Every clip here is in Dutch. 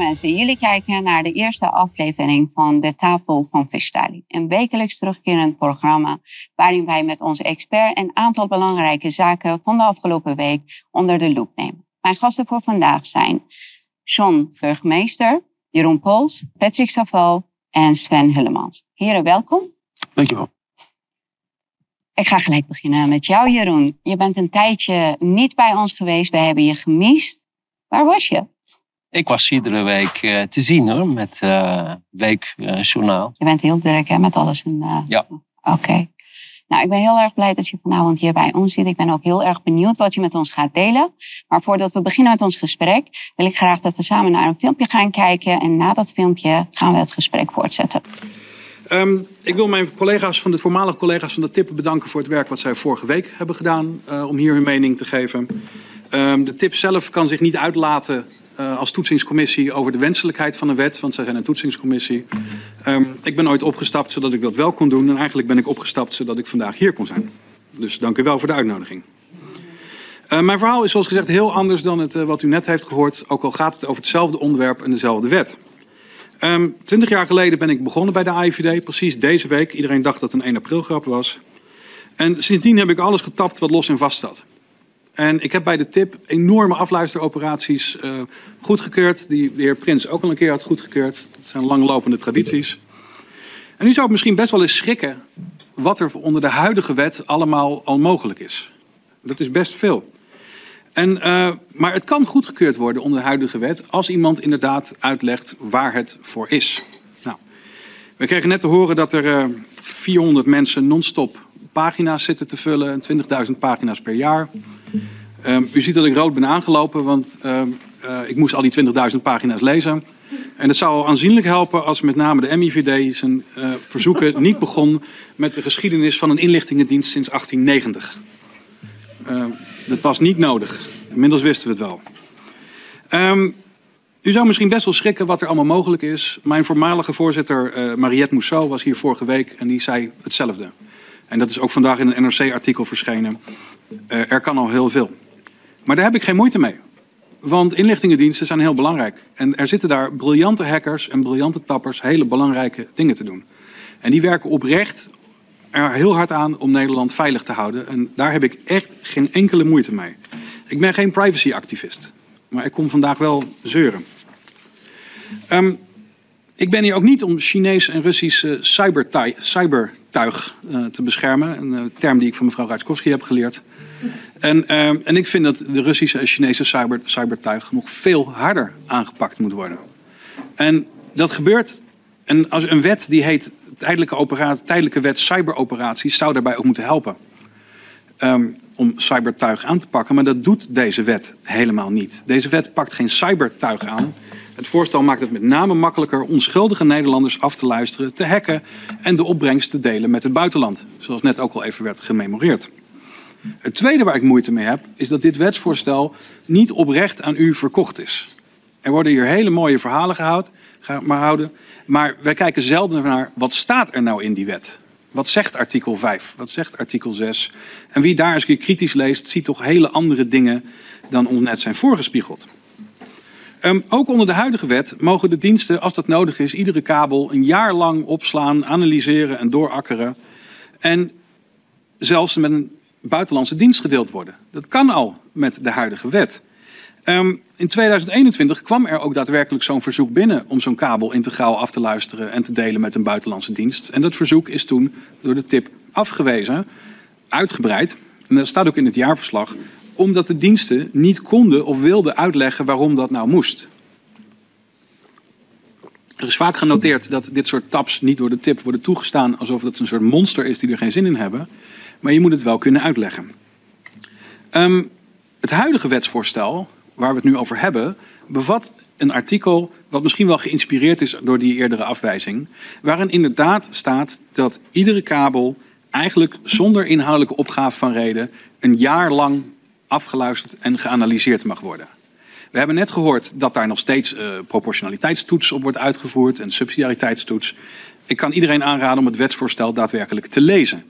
mensen, jullie kijken naar de eerste aflevering van De Tafel van Fishtali. Een wekelijks terugkerend programma waarin wij met onze expert een aantal belangrijke zaken van de afgelopen week onder de loep nemen. Mijn gasten voor vandaag zijn John Burgemeester, Jeroen Pols, Patrick Saval en Sven Hullemans. Heren, welkom. Dankjewel. Ik ga gelijk beginnen met jou, Jeroen. Je bent een tijdje niet bij ons geweest. We hebben je gemist. Waar was je? Ik was iedere week uh, te zien hoor, met uh, Weekjournaal. je bent heel druk hè, met alles. En, uh... Ja. Oké. Okay. Nou, ik ben heel erg blij dat je vanavond hier bij ons zit. Ik ben ook heel erg benieuwd wat je met ons gaat delen. Maar voordat we beginnen met ons gesprek, wil ik graag dat we samen naar een filmpje gaan kijken. En na dat filmpje gaan we het gesprek voortzetten. Um, ik wil mijn collega's van de voormalige collega's van de TIP bedanken voor het werk wat zij vorige week hebben gedaan uh, om hier hun mening te geven. Um, de TIP zelf kan zich niet uitlaten uh, als toetsingscommissie over de wenselijkheid van een wet, want zij zijn een toetsingscommissie. Um, ik ben ooit opgestapt zodat ik dat wel kon doen en eigenlijk ben ik opgestapt zodat ik vandaag hier kon zijn. Dus dank u wel voor de uitnodiging. Uh, mijn verhaal is zoals gezegd heel anders dan het uh, wat u net heeft gehoord, ook al gaat het over hetzelfde onderwerp en dezelfde wet. Um, twintig jaar geleden ben ik begonnen bij de AIVD, precies deze week. Iedereen dacht dat het een 1 april grap was. En sindsdien heb ik alles getapt wat los en vast staat. En ik heb bij de TIP enorme afluisteroperaties uh, goedgekeurd. Die de heer Prins ook al een keer had goedgekeurd. Dat zijn langlopende tradities. En nu zou misschien best wel eens schrikken wat er onder de huidige wet allemaal al mogelijk is. Dat is best veel. En, uh, maar het kan goedgekeurd worden onder de huidige wet als iemand inderdaad uitlegt waar het voor is. Nou, we kregen net te horen dat er uh, 400 mensen non-stop pagina's zitten te vullen, 20.000 pagina's per jaar. Uh, u ziet dat ik rood ben aangelopen, want uh, ik moest al die 20.000 pagina's lezen. En het zou aanzienlijk helpen als met name de MIVD zijn verzoeken niet begon met de geschiedenis van een inlichtingendienst sinds 1890. Dat was niet nodig. Inmiddels wisten we het wel. U zou misschien best wel schrikken wat er allemaal mogelijk is. Mijn voormalige voorzitter uh, Mariette Mousseau was hier vorige week en die zei hetzelfde. En dat is ook vandaag in een NRC-artikel verschenen. Er kan al heel veel. Maar daar heb ik geen moeite mee. Want inlichtingendiensten zijn heel belangrijk. En er zitten daar briljante hackers en briljante tappers hele belangrijke dingen te doen. En die werken oprecht er heel hard aan om Nederland veilig te houden. En daar heb ik echt geen enkele moeite mee. Ik ben geen privacyactivist. Maar ik kom vandaag wel zeuren. Um, ik ben hier ook niet om Chinees en Russisch uh, cybertuig, cybertuig uh, te beschermen. Een uh, term die ik van mevrouw Rajkowski heb geleerd. En, en ik vind dat de Russische en Chinese cyber, cybertuig nog veel harder aangepakt moet worden. En dat gebeurt. En als een wet die heet tijdelijke, operatie, tijdelijke wet cyberoperaties zou daarbij ook moeten helpen. Um, om cybertuig aan te pakken, maar dat doet deze wet helemaal niet. Deze wet pakt geen cybertuig aan. Het voorstel maakt het met name makkelijker onschuldige Nederlanders af te luisteren, te hacken en de opbrengst te delen met het buitenland, zoals net ook al even werd gememoreerd. Het tweede waar ik moeite mee heb, is dat dit wetsvoorstel niet oprecht aan u verkocht is. Er worden hier hele mooie verhalen gehouden, maar houden, maar wij kijken zelden naar wat staat er nou in die wet. Wat zegt artikel 5? Wat zegt artikel 6? En wie daar eens kritisch leest, ziet toch hele andere dingen dan ons net zijn voorgespiegeld. Um, ook onder de huidige wet mogen de diensten, als dat nodig is, iedere kabel een jaar lang opslaan, analyseren en doorakkeren. En zelfs met een buitenlandse dienst gedeeld worden. Dat kan al met de huidige wet. Um, in 2021 kwam er ook daadwerkelijk zo'n verzoek binnen om zo'n kabel integraal af te luisteren en te delen met een buitenlandse dienst. En dat verzoek is toen door de tip afgewezen, uitgebreid. En dat staat ook in het jaarverslag, omdat de diensten niet konden of wilden uitleggen waarom dat nou moest. Er is vaak genoteerd dat dit soort taps niet door de tip worden toegestaan alsof het een soort monster is die er geen zin in hebben. Maar je moet het wel kunnen uitleggen. Um, het huidige wetsvoorstel waar we het nu over hebben, bevat een artikel wat misschien wel geïnspireerd is door die eerdere afwijzing, waarin inderdaad staat dat iedere kabel eigenlijk zonder inhoudelijke opgave van reden een jaar lang afgeluisterd en geanalyseerd mag worden. We hebben net gehoord dat daar nog steeds uh, proportionaliteitstoets op wordt uitgevoerd en subsidiariteitstoets. Ik kan iedereen aanraden om het wetsvoorstel daadwerkelijk te lezen.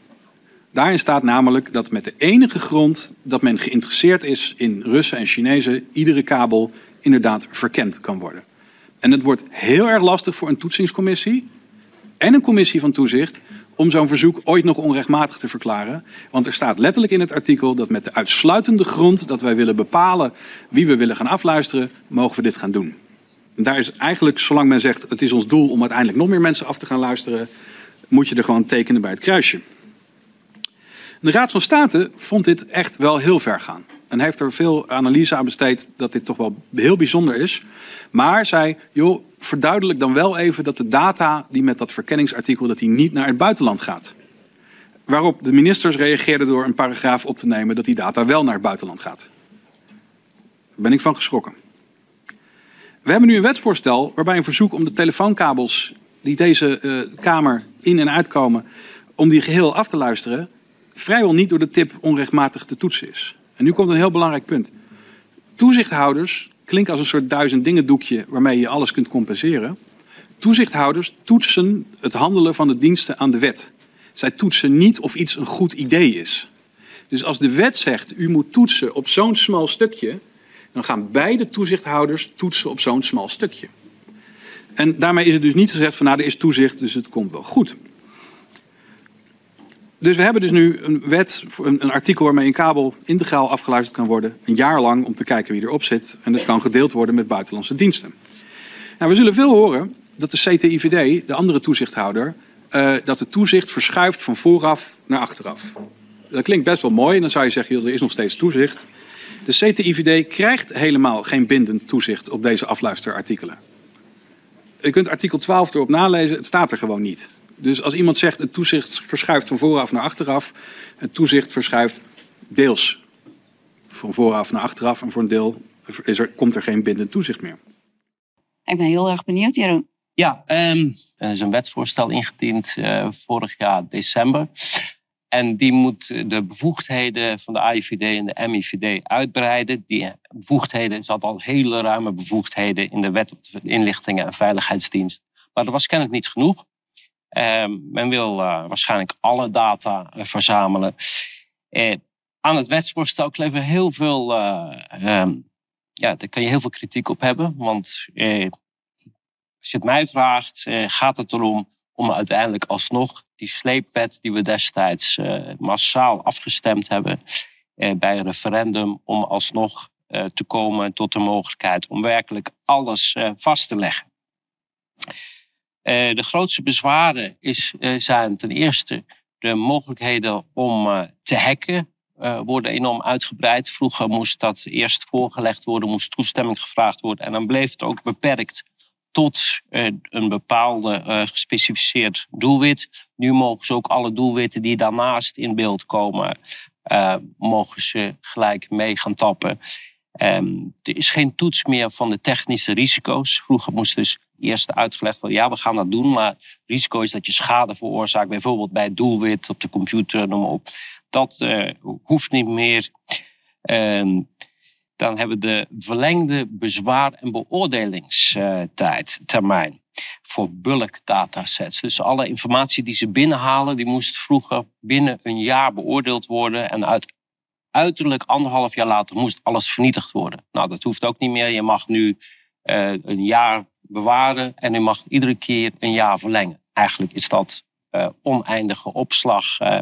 Daarin staat namelijk dat met de enige grond dat men geïnteresseerd is in Russen en Chinezen iedere kabel inderdaad verkend kan worden. En het wordt heel erg lastig voor een toetsingscommissie en een commissie van toezicht om zo'n verzoek ooit nog onrechtmatig te verklaren. Want er staat letterlijk in het artikel dat met de uitsluitende grond dat wij willen bepalen wie we willen gaan afluisteren, mogen we dit gaan doen. En daar is eigenlijk, zolang men zegt het is ons doel om uiteindelijk nog meer mensen af te gaan luisteren, moet je er gewoon tekenen bij het kruisje. De Raad van State vond dit echt wel heel ver gaan. En heeft er veel analyse aan besteed dat dit toch wel heel bijzonder is. Maar zei, joh, verduidelijk dan wel even dat de data die met dat verkenningsartikel dat die niet naar het buitenland gaat. Waarop de ministers reageerden door een paragraaf op te nemen dat die data wel naar het buitenland gaat. Daar ben ik van geschrokken. We hebben nu een wetsvoorstel waarbij een verzoek om de telefoonkabels die deze uh, Kamer in en uitkomen, om die geheel af te luisteren, vrijwel niet door de tip onrechtmatig te toetsen is. En nu komt een heel belangrijk punt. Toezichthouders klinken als een soort duizend dingen doekje waarmee je alles kunt compenseren. Toezichthouders toetsen het handelen van de diensten aan de wet. Zij toetsen niet of iets een goed idee is. Dus als de wet zegt u moet toetsen op zo'n smal stukje, dan gaan beide toezichthouders toetsen op zo'n smal stukje. En daarmee is het dus niet gezegd van nou er is toezicht, dus het komt wel goed. Dus we hebben dus nu een wet, een, artikel waarmee een kabel integraal afgeluisterd kan worden. Een jaar lang om te kijken wie erop zit. En dat kan gedeeld worden met buitenlandse diensten. Nou, we zullen veel horen dat de CTIVD, de andere toezichthouder, uh, dat de toezicht verschuift van vooraf naar achteraf. Dat klinkt best wel mooi en dan zou je zeggen, er is nog steeds toezicht. De CTIVD krijgt helemaal geen bindend toezicht op deze afluisterartikelen. Je kunt artikel 12 erop nalezen, het staat er gewoon niet. Dus als iemand zegt het toezicht verschuift van vooraf naar achteraf, het toezicht verschuift deels van vooraf naar achteraf en voor een deel is er, komt er geen bindend toezicht meer. Ik ben heel erg benieuwd, Jeroen. Ja, um, er is een wetsvoorstel ingediend uh, vorig jaar december. En die moet de bevoegdheden van de AIVD en de MIVD uitbreiden. Die bevoegdheden zat al hele ruime bevoegdheden in de wet op de inlichtingen en veiligheidsdienst. Maar dat was kennelijk niet genoeg. Ehm, men wil uh, waarschijnlijk alle data uh, verzamelen. Uh, aan het wetsvoorstel kleven heel veel. Um, ja, daar kan je heel veel kritiek op hebben. Want als je het mij vraagt, gaat het erom om uiteindelijk alsnog die sleepwet die we destijds massaal afgestemd hebben bij een referendum, om alsnog te komen tot de mogelijkheid om werkelijk alles vast te leggen. Uh, de grootste bezwaren is, uh, zijn ten eerste de mogelijkheden om uh, te hacken. worden enorm uitgebreid. Vroeger moest dat eerst voorgelegd worden, moest toestemming gevraagd worden. En dan bleef het ook beperkt tot een bepaalde gespecificeerd doelwit. Nu mogen ze ook alle doelwitten die daarnaast in beeld komen, mogen ze gelijk mee gaan tappen. Um, er is geen toets meer van de technische risico's. Vroeger moest dus eerst uitgelegd van ja, we gaan dat doen, maar het risico is dat je schade veroorzaakt, bijvoorbeeld bij het doelwit op de computer, noem maar op. Dat uh, hoeft niet meer. Um, dan hebben we de verlengde bezwaar- en beoordelingstijd, termijn, voor bulk datasets. Dus alle informatie die ze binnenhalen, die moest vroeger binnen een jaar beoordeeld worden en uit uiterlijk anderhalf jaar later moest alles vernietigd worden. Nou, dat hoeft ook niet meer. Je mag nu uh, een jaar bewaren en u mag iedere keer een jaar verlengen. Eigenlijk is dat uh, oneindige opslag uh,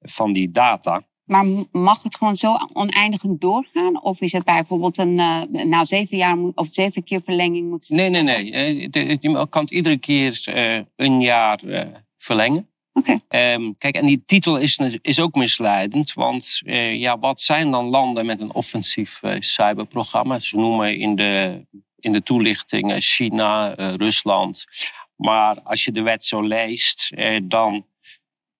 van die data. Maar mag het gewoon zo oneindig doorgaan? Of is het bijvoorbeeld een, uh, na zeven jaar of zeven keer verlenging moet Nee, nee, nee. Je kan het iedere keer een jaar verlengen. Okay. Um, kijk, en die titel is, is ook misleidend. Want ja, wat zijn dan landen met een offensief cyberprogramma? Ze noemen in de in de toelichting China, eh, Rusland. Maar als je de wet zo leest, eh, dan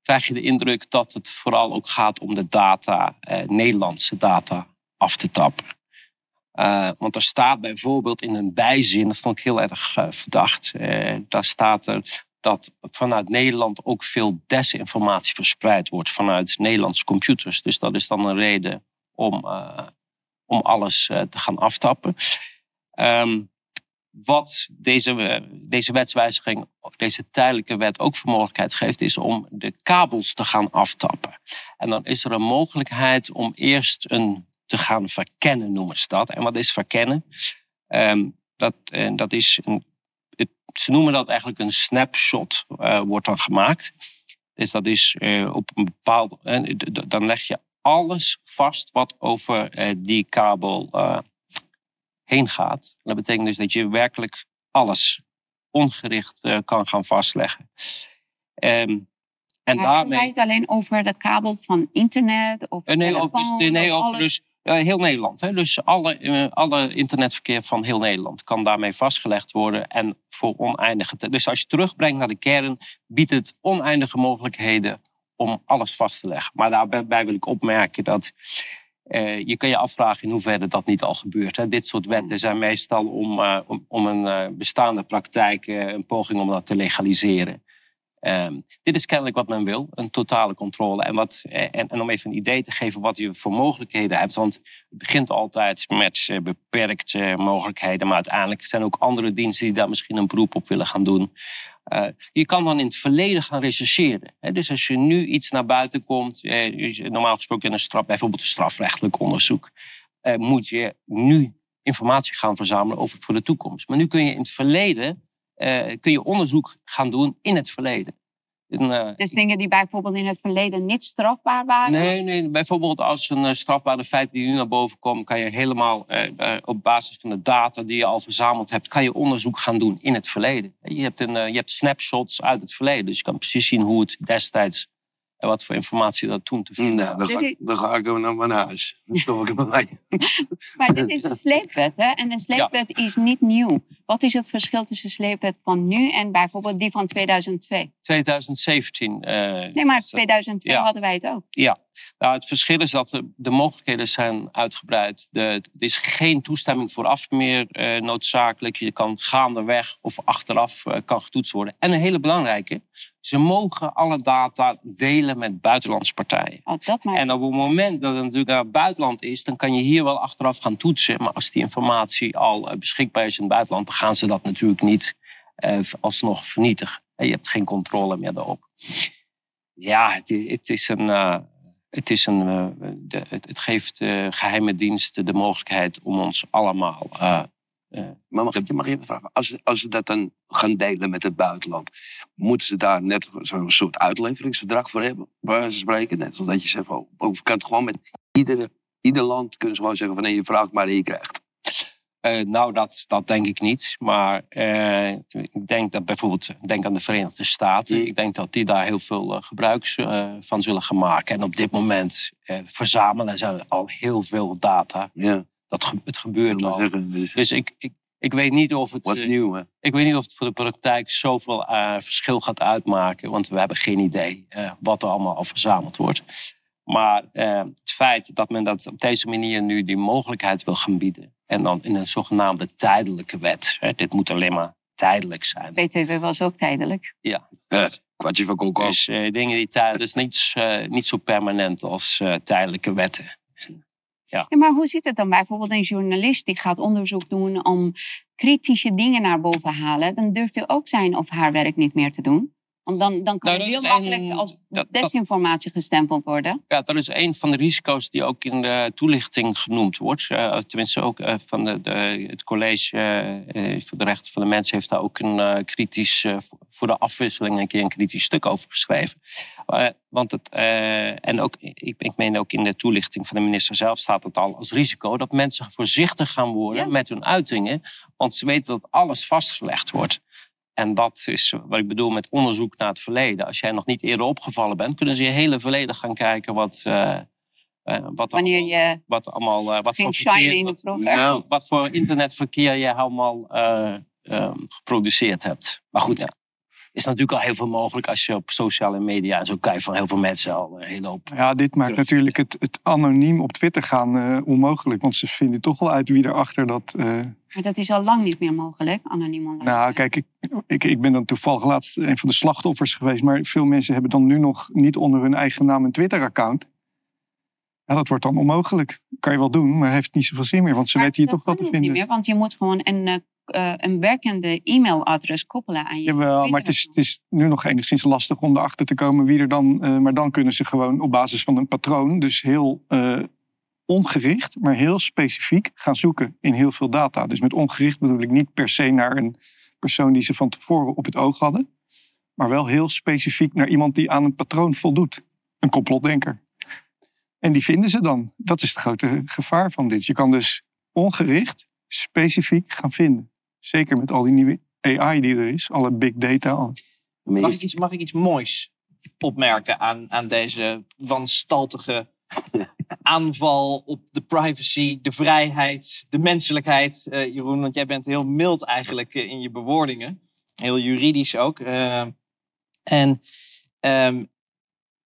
krijg je de indruk dat het vooral ook gaat om de data, eh, Nederlandse data, af te tappen. want er staat bijvoorbeeld in een bijzin, dat vond ik heel erg verdacht, daar staat er dat vanuit Nederland ook veel desinformatie verspreid wordt vanuit Nederlandse computers. Dus dat is dan een reden om, om alles te gaan aftappen. Um, wat deze, deze wetswijziging, of deze tijdelijke wet ook voor mogelijkheid geeft, is om de kabels te gaan aftappen. En dan is er een mogelijkheid om eerst een te gaan verkennen, noemen ze dat. En wat is verkennen? Um, dat, uh, dat is een ze noemen dat eigenlijk een snapshot, uh, wordt dan gemaakt. Dus dat is op een bepaalde. Dan leg je alles vast wat over die kabel heen gaat. Dat betekent dus dat je werkelijk alles ongericht kan gaan vastleggen. Um, en maar daarmee... het alleen over de kabel van internet? Of nee, over, dus, nee, over dus heel Nederland. Hè? Dus alle, alle internetverkeer van heel Nederland kan daarmee vastgelegd worden. En voor oneindige tijd. Dus als je terugbrengt naar de kern, biedt het oneindige mogelijkheden om alles vast te leggen. Maar daarbij wil ik opmerken dat uh, je kan je afvragen in hoeverre dat niet al gebeurt. Hè? Dit soort wetten zijn meestal om, uh, om, om, een bestaande praktijk, een poging om dat te legaliseren. Um, dit is kennelijk wat men wil, een totale controle. En, wat, eh, en, en, om even een idee te geven wat je voor mogelijkheden hebt. Want het begint altijd met beperkte mogelijkheden. Maar uiteindelijk zijn er ook andere diensten die daar misschien een beroep op willen gaan doen. Uh, je kan dan in het verleden gaan rechercheren. Hè? Dus als je nu iets naar buiten komt, normaal gesproken in een straf, bijvoorbeeld een strafrechtelijk onderzoek, moet je nu informatie gaan verzamelen over voor de toekomst. Maar nu kun je in het verleden uh, kun je onderzoek gaan doen in het verleden. Uh, dus dingen die bijvoorbeeld in het verleden niet strafbaar waren? Nee, nee bijvoorbeeld als een uh, strafbare feit die nu naar boven komt, kan je helemaal op basis van de data die je al verzameld hebt, kan je onderzoek gaan doen in het verleden. Je hebt, een, je hebt snapshots uit het verleden, dus je kan precies zien hoe het destijds en wat voor informatie dat toen te vinden nou, dan, ga, dan ga ik naar mijn huis. Dan stop ik hem bij. maar dit is een sleepwet, hè? En een sleepwet is niet nieuw. Wat is het verschil tussen de sleepwet van nu en bijvoorbeeld die van 2002? 2017. Uh, nee, maar 2002 hadden wij het ook. Ja, nou, het verschil is dat de, de mogelijkheden zijn uitgebreid. De, er is geen toestemming vooraf meer uh, noodzakelijk. Je kan gaandeweg of achteraf uh, kan getoetst worden. En een hele belangrijke, ze mogen alle data delen met buitenlandse partijen. Oh, dat En op het moment dat het natuurlijk naar het buitenland is, dan kan je hier wel achteraf gaan toetsen. Maar als die informatie al uh, beschikbaar is in het buitenland, dan gaan ze dat natuurlijk niet alsnog vernietigen. Je hebt geen controle meer daarop. Ja, het, het is een het, is een, uh, de, het, het, geeft uh, geheime diensten de mogelijkheid om ons allemaal. Uh, maar mag ik, mag je even vragen? Als, als ze dat dan gaan delen met het buitenland, moeten ze daar net zo'n soort uitleveringsverdrag voor hebben? Waar ze spreken, net zoals dat je zegt, of kan het gewoon met iedere, ieder land kunnen ze gewoon zeggen van nee, je vraagt maar en je krijgt. Uh, nou, dat, dat denk ik niet. Maar uh, ik denk dat bijvoorbeeld, denk aan de Verenigde Staten. Mm. Ik denk dat die daar heel veel uh, gebruik van zullen gaan maken. En op dit moment verzamelen ze al heel veel data. Ja. Dat het gebeurt al. Zeggen, dus... dus ik, ik, ik weet niet of het. Wat nieuw, hè? Ik weet niet of het voor de praktijk zoveel verschil gaat uitmaken. Want we hebben geen idee wat er allemaal al verzameld wordt. Maar het feit dat men dat op deze manier nu die mogelijkheid wil gaan bieden en dan in een zogenaamde tijdelijke wet. Dit moet alleen maar tijdelijk zijn. BTW was ook tijdelijk. Ja. Uh, kwartje van Coco. Dus uh, dingen die tijdelijk, dus niet, uh, niet zo permanent als uh, tijdelijke wetten. Ja. ja. maar hoe zit het dan bijvoorbeeld een journalist die gaat onderzoek doen om kritische dingen naar boven te halen? Dan durft hij ook zijn of haar werk niet meer te doen. Want dan, dan kan nou, het heel makkelijk als desinformatie gestempeld worden. Ja, dat is een van de risico's die ook in de toelichting genoemd wordt. Uh, tenminste, ook uh, van de, de, het college uh, voor de rechten van de mens heeft daar ook een kritisch, voor de afwisseling een keer een kritisch stuk over geschreven. want het, en ook, ik, ik meen ook in de toelichting van de minister zelf staat het al als risico dat mensen voorzichtig gaan worden met hun uitingen. Want ze weten dat alles vastgelegd wordt. En dat is wat ik bedoel met onderzoek naar het verleden. Als jij nog niet eerder opgevallen bent, kunnen ze je hele verleden gaan kijken wat. Uh, uh, wat Wanneer je wat allemaal, uh, wat, voor verkeer, wat, nou, wat, voor internetverkeer je allemaal um, geproduceerd hebt. Maar goed, ja is natuurlijk al heel veel mogelijk als je op sociale media en zo kijkt van heel veel mensen al een hele hoop. Ja, dit maakt natuurlijk het, het, anoniem op Twitter gaan uh, onmogelijk. Want ze vinden toch wel uit wie erachter dat. Uh... Maar dat is al lang niet meer mogelijk, anoniem online. Nou, kijk, ik, ik, ik ben dan toevallig laatst een van de slachtoffers geweest. Maar veel mensen hebben dan nu nog niet onder hun eigen naam een Twitter-account. Ja, dat wordt dan onmogelijk. Kan je wel doen, maar heeft niet zoveel zin meer. Want ze weten hier toch wat te vinden. Niet meer, want je moet gewoon een uh, uh, een werkende e-mailadres koppelen aan je. Jawel, maar het is, het is, nu nog enigszins lastig om erachter te komen wie er dan. Uh, maar dan kunnen ze gewoon op basis van een patroon, dus heel uh, ongericht, maar heel specifiek gaan zoeken in heel veel data. Dus met ongericht bedoel ik niet per se naar een persoon die ze van tevoren op het oog hadden. Maar wel heel specifiek naar iemand die aan een patroon voldoet. Een complotdenker. En die vinden ze dan. Dat is het grote gevaar van dit. Je kan dus ongericht, specifiek gaan vinden. Zeker met al die nieuwe AI die er is, alle big data. Maar Mag ik iets, mag ik iets moois opmerken aan, aan deze wanstaltige aanval op de privacy, de vrijheid, de menselijkheid, eh, Jeroen? Want jij bent heel mild eigenlijk eh, in je bewoordingen. Heel juridisch ook. Eh, en ehm,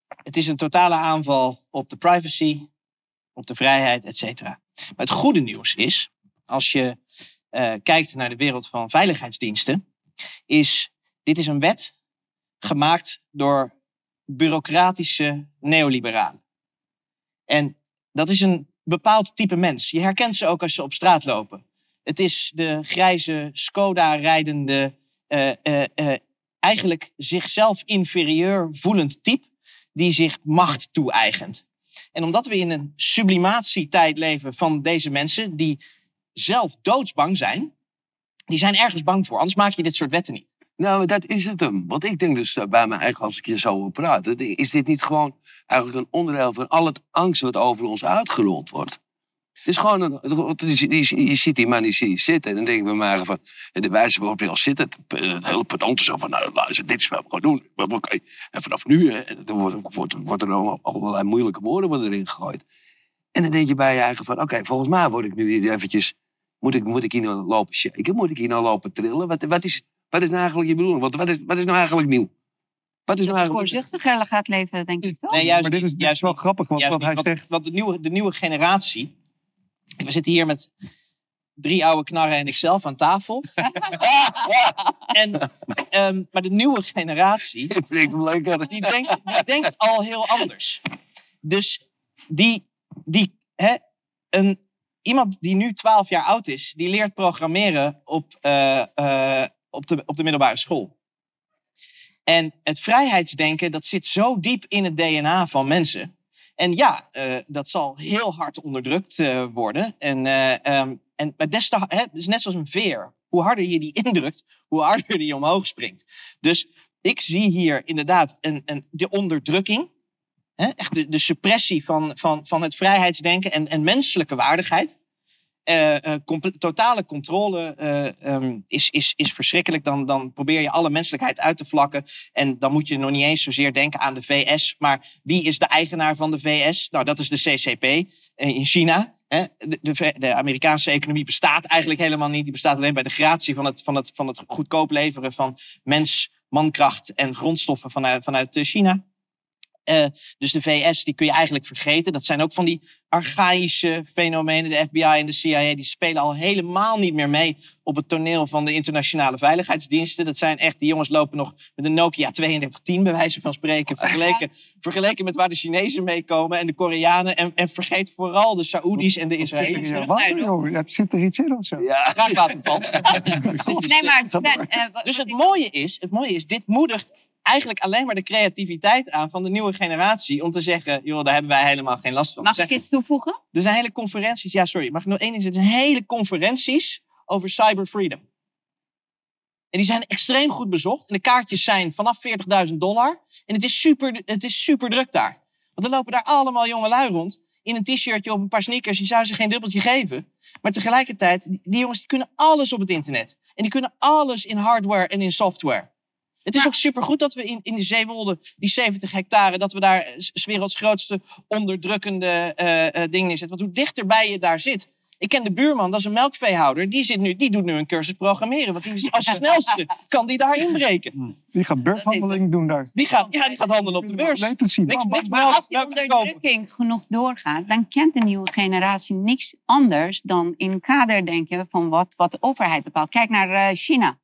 het is een totale aanval op de privacy, op de vrijheid, et cetera. Maar het goede nieuws is, als je eh, kijkt naar de wereld van veiligheidsdiensten, is dit is een wet gemaakt door bureaucratische neoliberalen. En dat is een bepaald type mens. Je herkent ze ook als ze op straat lopen. Het is de grijze Skoda-rijdende, eh, eh, eigenlijk zichzelf inferieur voelend type die zich macht toe-eigent. En omdat we in een sublimatietijd leven van deze mensen die zelf doodsbang zijn, die zijn ergens bang voor. Anders maak je dit soort wetten niet. Nou, dat is het hem. Want ik denk dus eh, bij mijn eigen, als ik je zo praten, is dit niet gewoon eigenlijk een onderdeel van al het angst wat over ons uitgerold wordt? Het is gewoon een. Je, ziet die man die zitten. En dan denk ik bij mij van. De wijze waarop je al zit. Het, hele pedant is zo van. Nou, dit is wat we gaan doen. En vanaf nu. Dan wordt, er allerlei moeilijke woorden worden erin gegooid. En dan denk je bij je eigen van. Oké, volgens mij word ik nu hier eventjes. Moet ik, moet ik hier nou lopen shaken? Moet ik hier nou lopen trillen? Wat, wat, is, wat is nou eigenlijk je bedoeling? Wat, wat, is, wat is nou eigenlijk nieuw? Wat is Dat nou je eigenlijk. voorzichtiger gaat leven, denk ik toch? Nee, juist maar dit is, is wel niet. grappig, want Juist wat hij niet, zegt. want de, nieuwe, de nieuwe generatie. We zitten hier met drie oude knarren en ikzelf aan tafel. en, ehm, maar de nieuwe generatie. Die denkt, die denkt al heel anders. Dus die, die hè, een, iemand die nu 12 jaar oud is, die leert programmeren op, eh, eh, op, de, op de middelbare school. En het vrijheidsdenken, dat zit zo diep in het DNA van mensen. En ja, eh, dat zal heel hard onderdrukt worden. En, ehm, en, maar des te, is net zoals een veer. Hoe harder je die indrukt, hoe harder die omhoog springt. Dus ik zie hier inderdaad een, een, de onderdrukking. Hè? Echt de, de suppressie van, van, van het vrijheidsdenken en, en menselijke waardigheid. Eh, eh, totale controle eh, ehm, is, is, is verschrikkelijk. Dan, dan probeer je alle menselijkheid uit te vlakken. En dan moet je nog niet eens zozeer denken aan de VS. Maar wie is de eigenaar van de VS? Nou, dat is de CCP in China. Hè? De, de, de Amerikaanse economie bestaat eigenlijk helemaal niet. Die bestaat alleen bij de gratie van het, van het, van het goedkoop leveren van mens, mankracht en grondstoffen vanuit, vanuit China. Eh, dus de VS, die kun je eigenlijk vergeten. Dat zijn ook van die archaïsche fenomenen. De FBI en de CIA, die spelen al helemaal niet meer mee op het toneel van de internationale veiligheidsdiensten. Dat zijn echt, die jongens lopen nog met een Nokia 3210, bij wijze van spreken. Vergeleken, vergeleken met waar de Chinezen mee komen en de Koreanen. En, en vergeet vooral de Saoedi's en de er Israëli's. hier wat joh? Zit er iets in of zo? Ja. Graag laten vallen. Nee, maar eh, Dus het mooie is, het mooie is, dit moedigt eigenlijk alleen maar de creativiteit aan van de nieuwe generatie. Om te zeggen, joh, daar hebben wij helemaal geen last van. Mag ik iets toevoegen? er zijn hele conferenties, ja sorry, mag ik nog één ding zeggen? Er zijn hele conferenties over cyber freedom. En die zijn extreem goed bezocht. En de kaartjes zijn vanaf 40.000 dollar. En het is, super, het is super druk daar. Want er lopen daar allemaal jonge lui rond. In een t-shirtje op een paar sneakers. Die zou ze geen dubbeltje geven. Maar tegelijkertijd, die, die jongens die kunnen alles op het internet. En die kunnen alles in hardware en in software. Het is ook supergoed dat we in, in de Zeewolde, die 70 hectare, dat we daar eh, 's werelds grootste onderdrukkende eh eh, ding neerzetten. Want hoe dichterbij je daar zit. Ik ken de buurman, dat is een melkveehouder. Die, zit nu, die doet nu een cursus programmeren. Want die is als snelste kan die daar inbreken. Die gaat beurshandeling doen daar. Die gaat, ja, die gaat handelen op de beurs. Leuk te zien. Niks, niks melk, Als die onderdrukking genoeg doorgaat, dan kent de nieuwe generatie niks anders dan in kader denken van wat, wat de overheid bepaalt. Kijk naar China.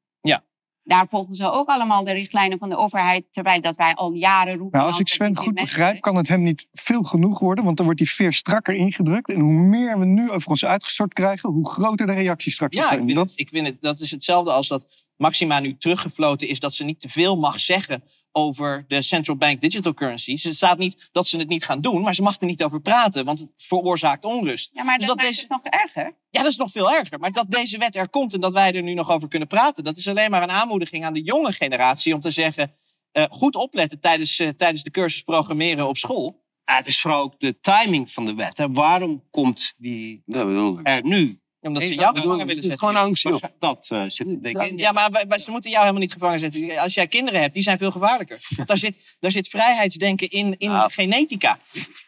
Daar volgen ze ook allemaal de richtlijnen van de overheid, terwijl dat wij al jaren roepen. Nou, als ik Sven goed begrijp, kan het hem niet veel genoeg worden. Want dan wordt die veer strakker ingedrukt. En hoe meer we nu over ons uitgestort krijgen, hoe groter de reactie straks zal Ja, ik vind, Dat, het, ik vind het, dat is hetzelfde als dat Maxima nu teruggefloten is dat ze niet te veel mag zeggen over de central bank digital currencies. Het staat niet dat ze het niet gaan doen, maar ze mag er niet over praten, want het veroorzaakt onrust. Ja, maar Dus dat, dat maakt deze- het nog erger. Ja, dat is nog veel erger. Maar dat deze wet er komt en dat wij er nu nog over kunnen praten, dat is alleen maar een aanmoediging aan de jonge generatie om te zeggen: eh, goed opletten tijdens, eh, tijdens de cursus programmeren op school. Ja, het is vooral ook de timing van de wet. Hè. Waarom komt die er nu? Omdat ze jou gevangen willen zetten. gewoon angst, joh. Dat eh, zit denk ik in. Ja, maar wij- ze moeten jou helemaal niet gevangen zetten. Als jij kinderen hebt, die zijn veel gevaarlijker. Want daar zit, daar zit vrijheidsdenken in, in Nou. genetica.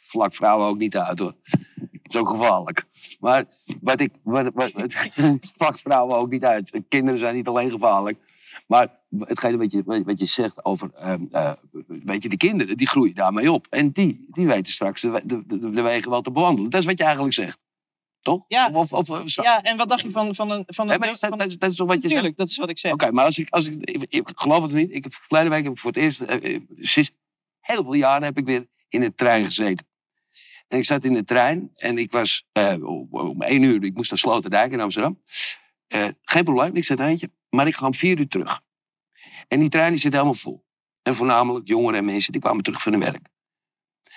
Vlak vrouwen ook niet uit hoor. Dat is ook gevaarlijk. Maar wat ik. Wat, wat, wat, vlak vrouwen ook niet uit. Kinderen zijn niet alleen gevaarlijk. Maar hetgene wat je, wat je zegt over. ehm, eh, weet je, de kinderen die groeien daarmee op. En die, die weten straks de, de, de, de wegen wel te bewandelen. Dat is wat je eigenlijk zegt. Toch? Ja. Of, of. Ja, en wat dacht je van, van een. Van Nee, een dat, dat, is- dat is toch wat je zegt? Natuurlijk, dat is wat ik zeg. Oké, maar als ik, als ik, ik, ik geloof het niet. Ik heb verleden week heb ik voor het eerst, eh, eh, sinds heel veel jaren heb ik weer in de trein gezeten. En ik zat in de trein en ik was eh, om, om één uur, ik moest naar Sloterdijk in Amsterdam. Eh, geen probleem, ik zat eentje, maar ik ga om vier uur terug. En die trein die zit helemaal vol. En voornamelijk jongeren en mensen die kwamen terug van hun werk.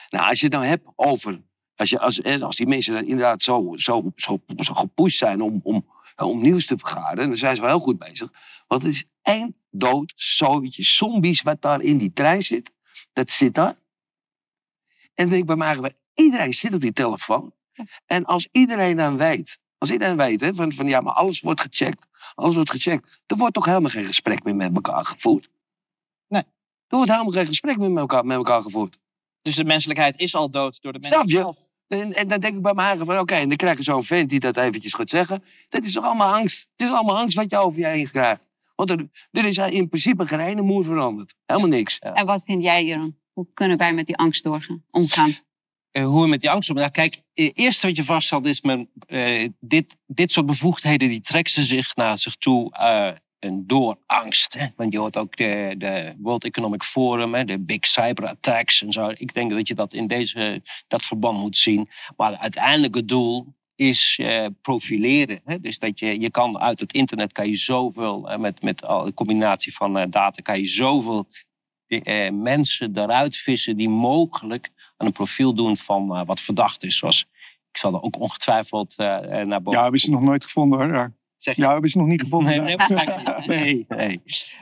Nou, als je het nou hebt over, als, je, als, en als die mensen dan inderdaad zo, zo, zo, zo gepusht zijn om, om, om nieuws te vergaren, dan zijn ze wel heel goed bezig. Want het is één dood zootje zombies wat daar in die trein zit. Dat zit daar. En dan denk ik bij mij, eigenlijk, iedereen zit op die telefoon. En als iedereen dan weet, als iedereen weet, hè, van, van ja, maar alles wordt gecheckt. Alles wordt gecheckt. Er wordt toch helemaal geen gesprek meer met elkaar gevoerd? Nee. Er wordt helemaal geen gesprek meer met elkaar, met elkaar gevoerd. Dus de menselijkheid is al dood door de Snap je? zelf. En, en dan denk ik bij mij eigen van, oké, en dan krijg je zo'n vent die dat eventjes gaat zeggen. Dat is toch allemaal angst? Het is allemaal angst wat je over je heen krijgt. Want er, er is in principe geen ene moer veranderd. Helemaal niks. En wat vind jij, Jeroen? Hoe kunnen wij met die angst doorgaan, omgaan? Eh, hoe je met die angst om. Nou, kijk, het eerste wat je vaststelt is: men, eh, dit, dit soort bevoegdheden die trekken ze zich naar zich toe eh, en door angst. Hè? Want je hoort ook de, de World Economic Forum, hè, de big cyber attacks en zo. Ik denk dat je dat in deze, dat verband moet zien. Maar het uiteindelijke doel is eh, profileren. Hè? Dus dat je, je kan uit het internet kan je zoveel, eh, met, met al- de combinatie van eh, data, kan je zoveel mensen eruit vissen die mogelijk aan een profiel doen van wat verdacht is. Zoals, ik zal er ook ongetwijfeld naar boven Ja, hebben ze nog nooit gevonden hoor. Ja, Zeg? Ja, hebben ze nog niet gevonden. Nee, nee, maar- nee, nee,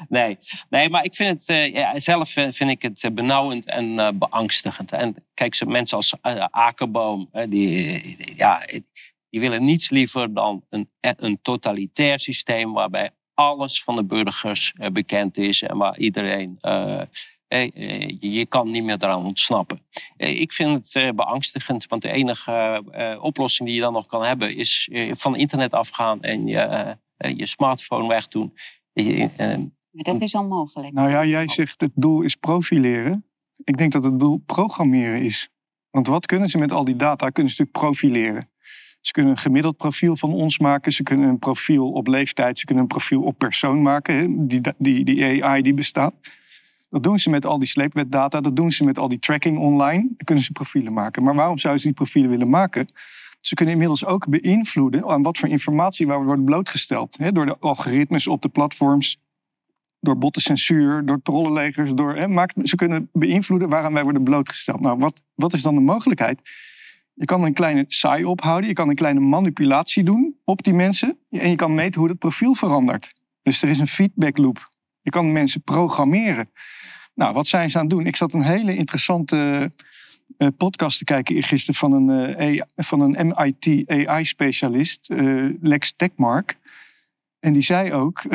nee. Nee, maar ik vind het, eh, ja, zelf eh, vind ik het eh, benauwend en beangstigend. En kijk, zo mensen als Akerboom, die, ja, die willen niets liever dan een, een totalitair systeem waarbij alles van de burgers bekend is en waar iedereen. Eh, eh, je- kan niet meer eraan ontsnappen. Eh, Ik vind het eh, beangstigend, want de enige oplossing die je dan nog kan hebben is eh, van internet afgaan en je, je smartphone wegdoen. Eh, Maar dat is onmogelijk. Nou ja, jij zegt het doel is profileren. Ik denk dat het doel programmeren is. Want wat kunnen ze met al die data? Kunnen ze natuurlijk profileren. Ze kunnen een gemiddeld profiel van ons maken. Ze kunnen een profiel op leeftijd. Ze kunnen een profiel op persoon maken. hè, Die, die, die AI die bestaat. Dat doen ze met al die sleepwetdata. Dat doen ze met al die tracking online. Dan kunnen ze profielen maken. Maar waarom zouden ze die profielen willen maken? Ze kunnen inmiddels ook beïnvloeden aan wat voor informatie waar wordt blootgesteld. Hè, door de algoritmes op de platforms door bottencensuur, door trollenlegers. Door, hè, maakt, ze kunnen beïnvloeden waaraan wij worden blootgesteld. Nou, wat, wat is dan de mogelijkheid? Je kan een kleine saai ophouden, je kan een kleine manipulatie doen op die mensen. En je kan meten hoe het profiel verandert. Dus er is een feedback loop. Je kan mensen programmeren. Nou, wat zijn ze aan het doen? Ik zat een hele interessante eh, podcast te kijken gisteren van een, eh, AI van een MIT AI-specialist, eh, Lex Techmark. En die zei ook,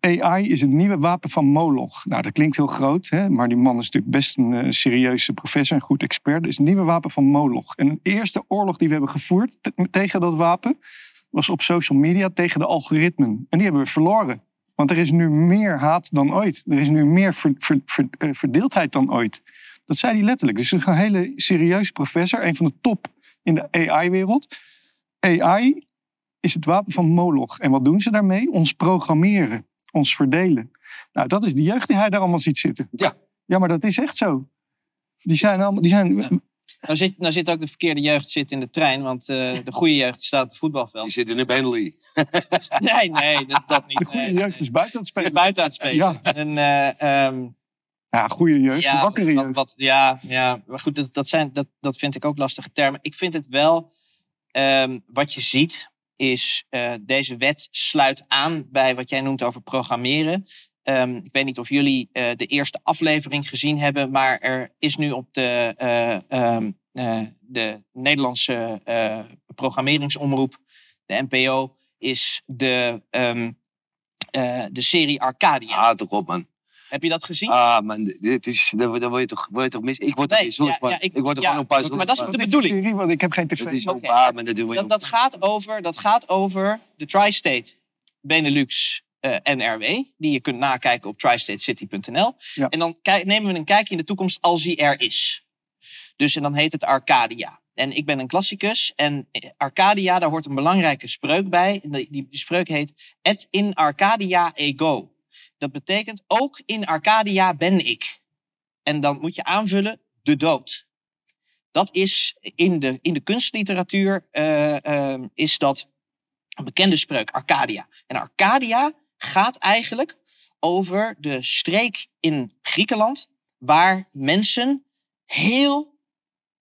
AI is het nieuwe wapen van Moloch. Nou, dat klinkt heel groot, hè? maar die man is natuurlijk best een serieuze professor en goed expert. Het is het nieuwe wapen van Moloch. En de eerste oorlog die we hebben gevoerd te- tegen dat wapen was op social media tegen de algoritmen. En die hebben we verloren. Want er is nu meer haat dan ooit. Er is nu meer ver- ver- ver- eh, verdeeldheid dan ooit. Dat zei hij letterlijk. Dus een hele serieuze professor, een van de top in de AI-wereld. AI is het wapen van Moloch. En wat doen ze daarmee? Ons programmeren, ons verdelen. Nou, dat is de jeugd die hij daar allemaal ziet zitten. Ja. Ja, maar dat is echt zo. Die zijn allemaal, die zijn, Nou zit, nou zit ook de verkeerde jeugd zit in de trein, want eh, de goede jeugd staat op het voetbalveld. Die zit in de Bentley. Nee, nee, dat, dat niet. De goede nee, jeugd is buiten aan het spelen. Buiten aan het spelen. Ja. En, eh, ehm, Ja, goede jeugd, ja, wakkere wat, jeugd. wat- ja, ja, maar goed, dat, dat, zijn, dat, dat vind ik ook lastige termen. Ik vind het wel, ehm, wat je ziet, is eh, deze wet sluit aan bij wat jij noemt over programmeren. Ehm, ik weet niet of jullie eh, de eerste aflevering gezien hebben, maar er is nu op de, eh, ehm, eh, de Nederlandse eh, programmeringsomroep, de NPO, is de, ehm, eh, de serie Arcadia. Ah, toch op, man. Heb je dat gezien? Ah, man. Dit is, dan, word, je toch, word je toch mis. Ik word er Nee, ja, van. ja, ik, ik- word er ja, gewoon een paar maar dat is de bedoeling. serie, want ik heb geen tv. Is Dat, dat, gaat over, dat gaat over de Tri-State Benelux eh, NRW. Die je kunt nakijken op tristatecity.nl. Ja. En dan nemen we een kijkje in de toekomst als die er is. Dus en dan heet het Arcadia. En ik ben een klassicus. En eh, Arcadia, daar hoort een belangrijke spreuk bij. Die, die spreuk heet Et in Arcadia ego. Dat betekent ook in Arcadia ben ik. En dan moet je aanvullen de dood. Dat is in de, in de kunstliteratuur eh, ehm, is dat een bekende spreuk, Arcadia. En Arcadia gaat eigenlijk over de streek in Griekenland waar mensen heel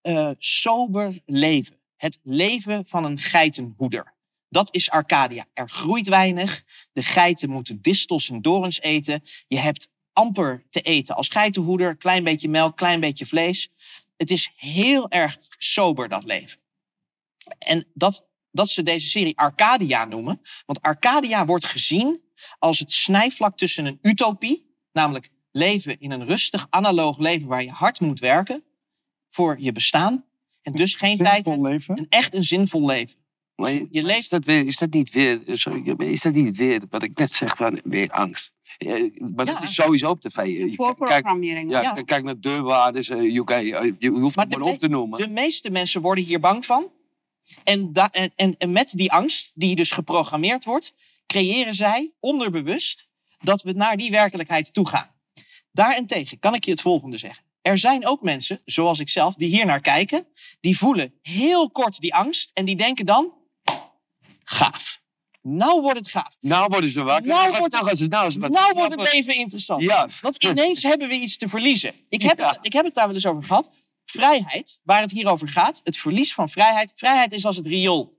eh, sober leven. Het leven van een geitenhoeder. Dat is Arcadia. Er groeit weinig. De geiten moeten distels en dorens eten. Je hebt amper te eten als geitenhoeder. Klein beetje melk, klein beetje vlees. Het is heel erg sober, dat leven. En dat, dat ze deze serie Arcadia noemen. Want Arcadia wordt gezien als het snijvlak tussen een utopie, namelijk leven in een rustig analoog leven waar je hard moet werken voor je bestaan. En dus geen tijd Zinvol hebt. leven. Een echt een zinvol leven. Maar Je leeft- Is dat, weer, is dat niet weer. Sorry, is dat niet weer wat ik net zeg van weer angst? Eh, maar dat Ja. is sowieso op tv. Je k- Kijk, Voorprogrammering. ja, Ja. kijk naar deurwaarders, eh, UK, eh, je hoeft Maar het maar op te noemen. De meeste mensen worden hier bang van. En, da- en, en, en met die angst, die dus geprogrammeerd wordt, creëren zij onderbewust dat we naar die werkelijkheid toe gaan. Daarentegen kan ik je het volgende zeggen. Er zijn ook mensen, zoals ik zelf, die hier naar kijken. Die voelen heel kort die angst en die denken dan, gaaf. Nou wordt het gaaf. Nou worden ze wakker. Nou Nou, wordt nou, gaan ze, nou, ze- Nou wordt het leven interessant. Ja. Want ineens hebben we iets te verliezen. Ik heb, Ja. het, ik heb het daar wel eens over gehad. Vrijheid, waar het hier over gaat, het verlies van vrijheid. Vrijheid is als het riool.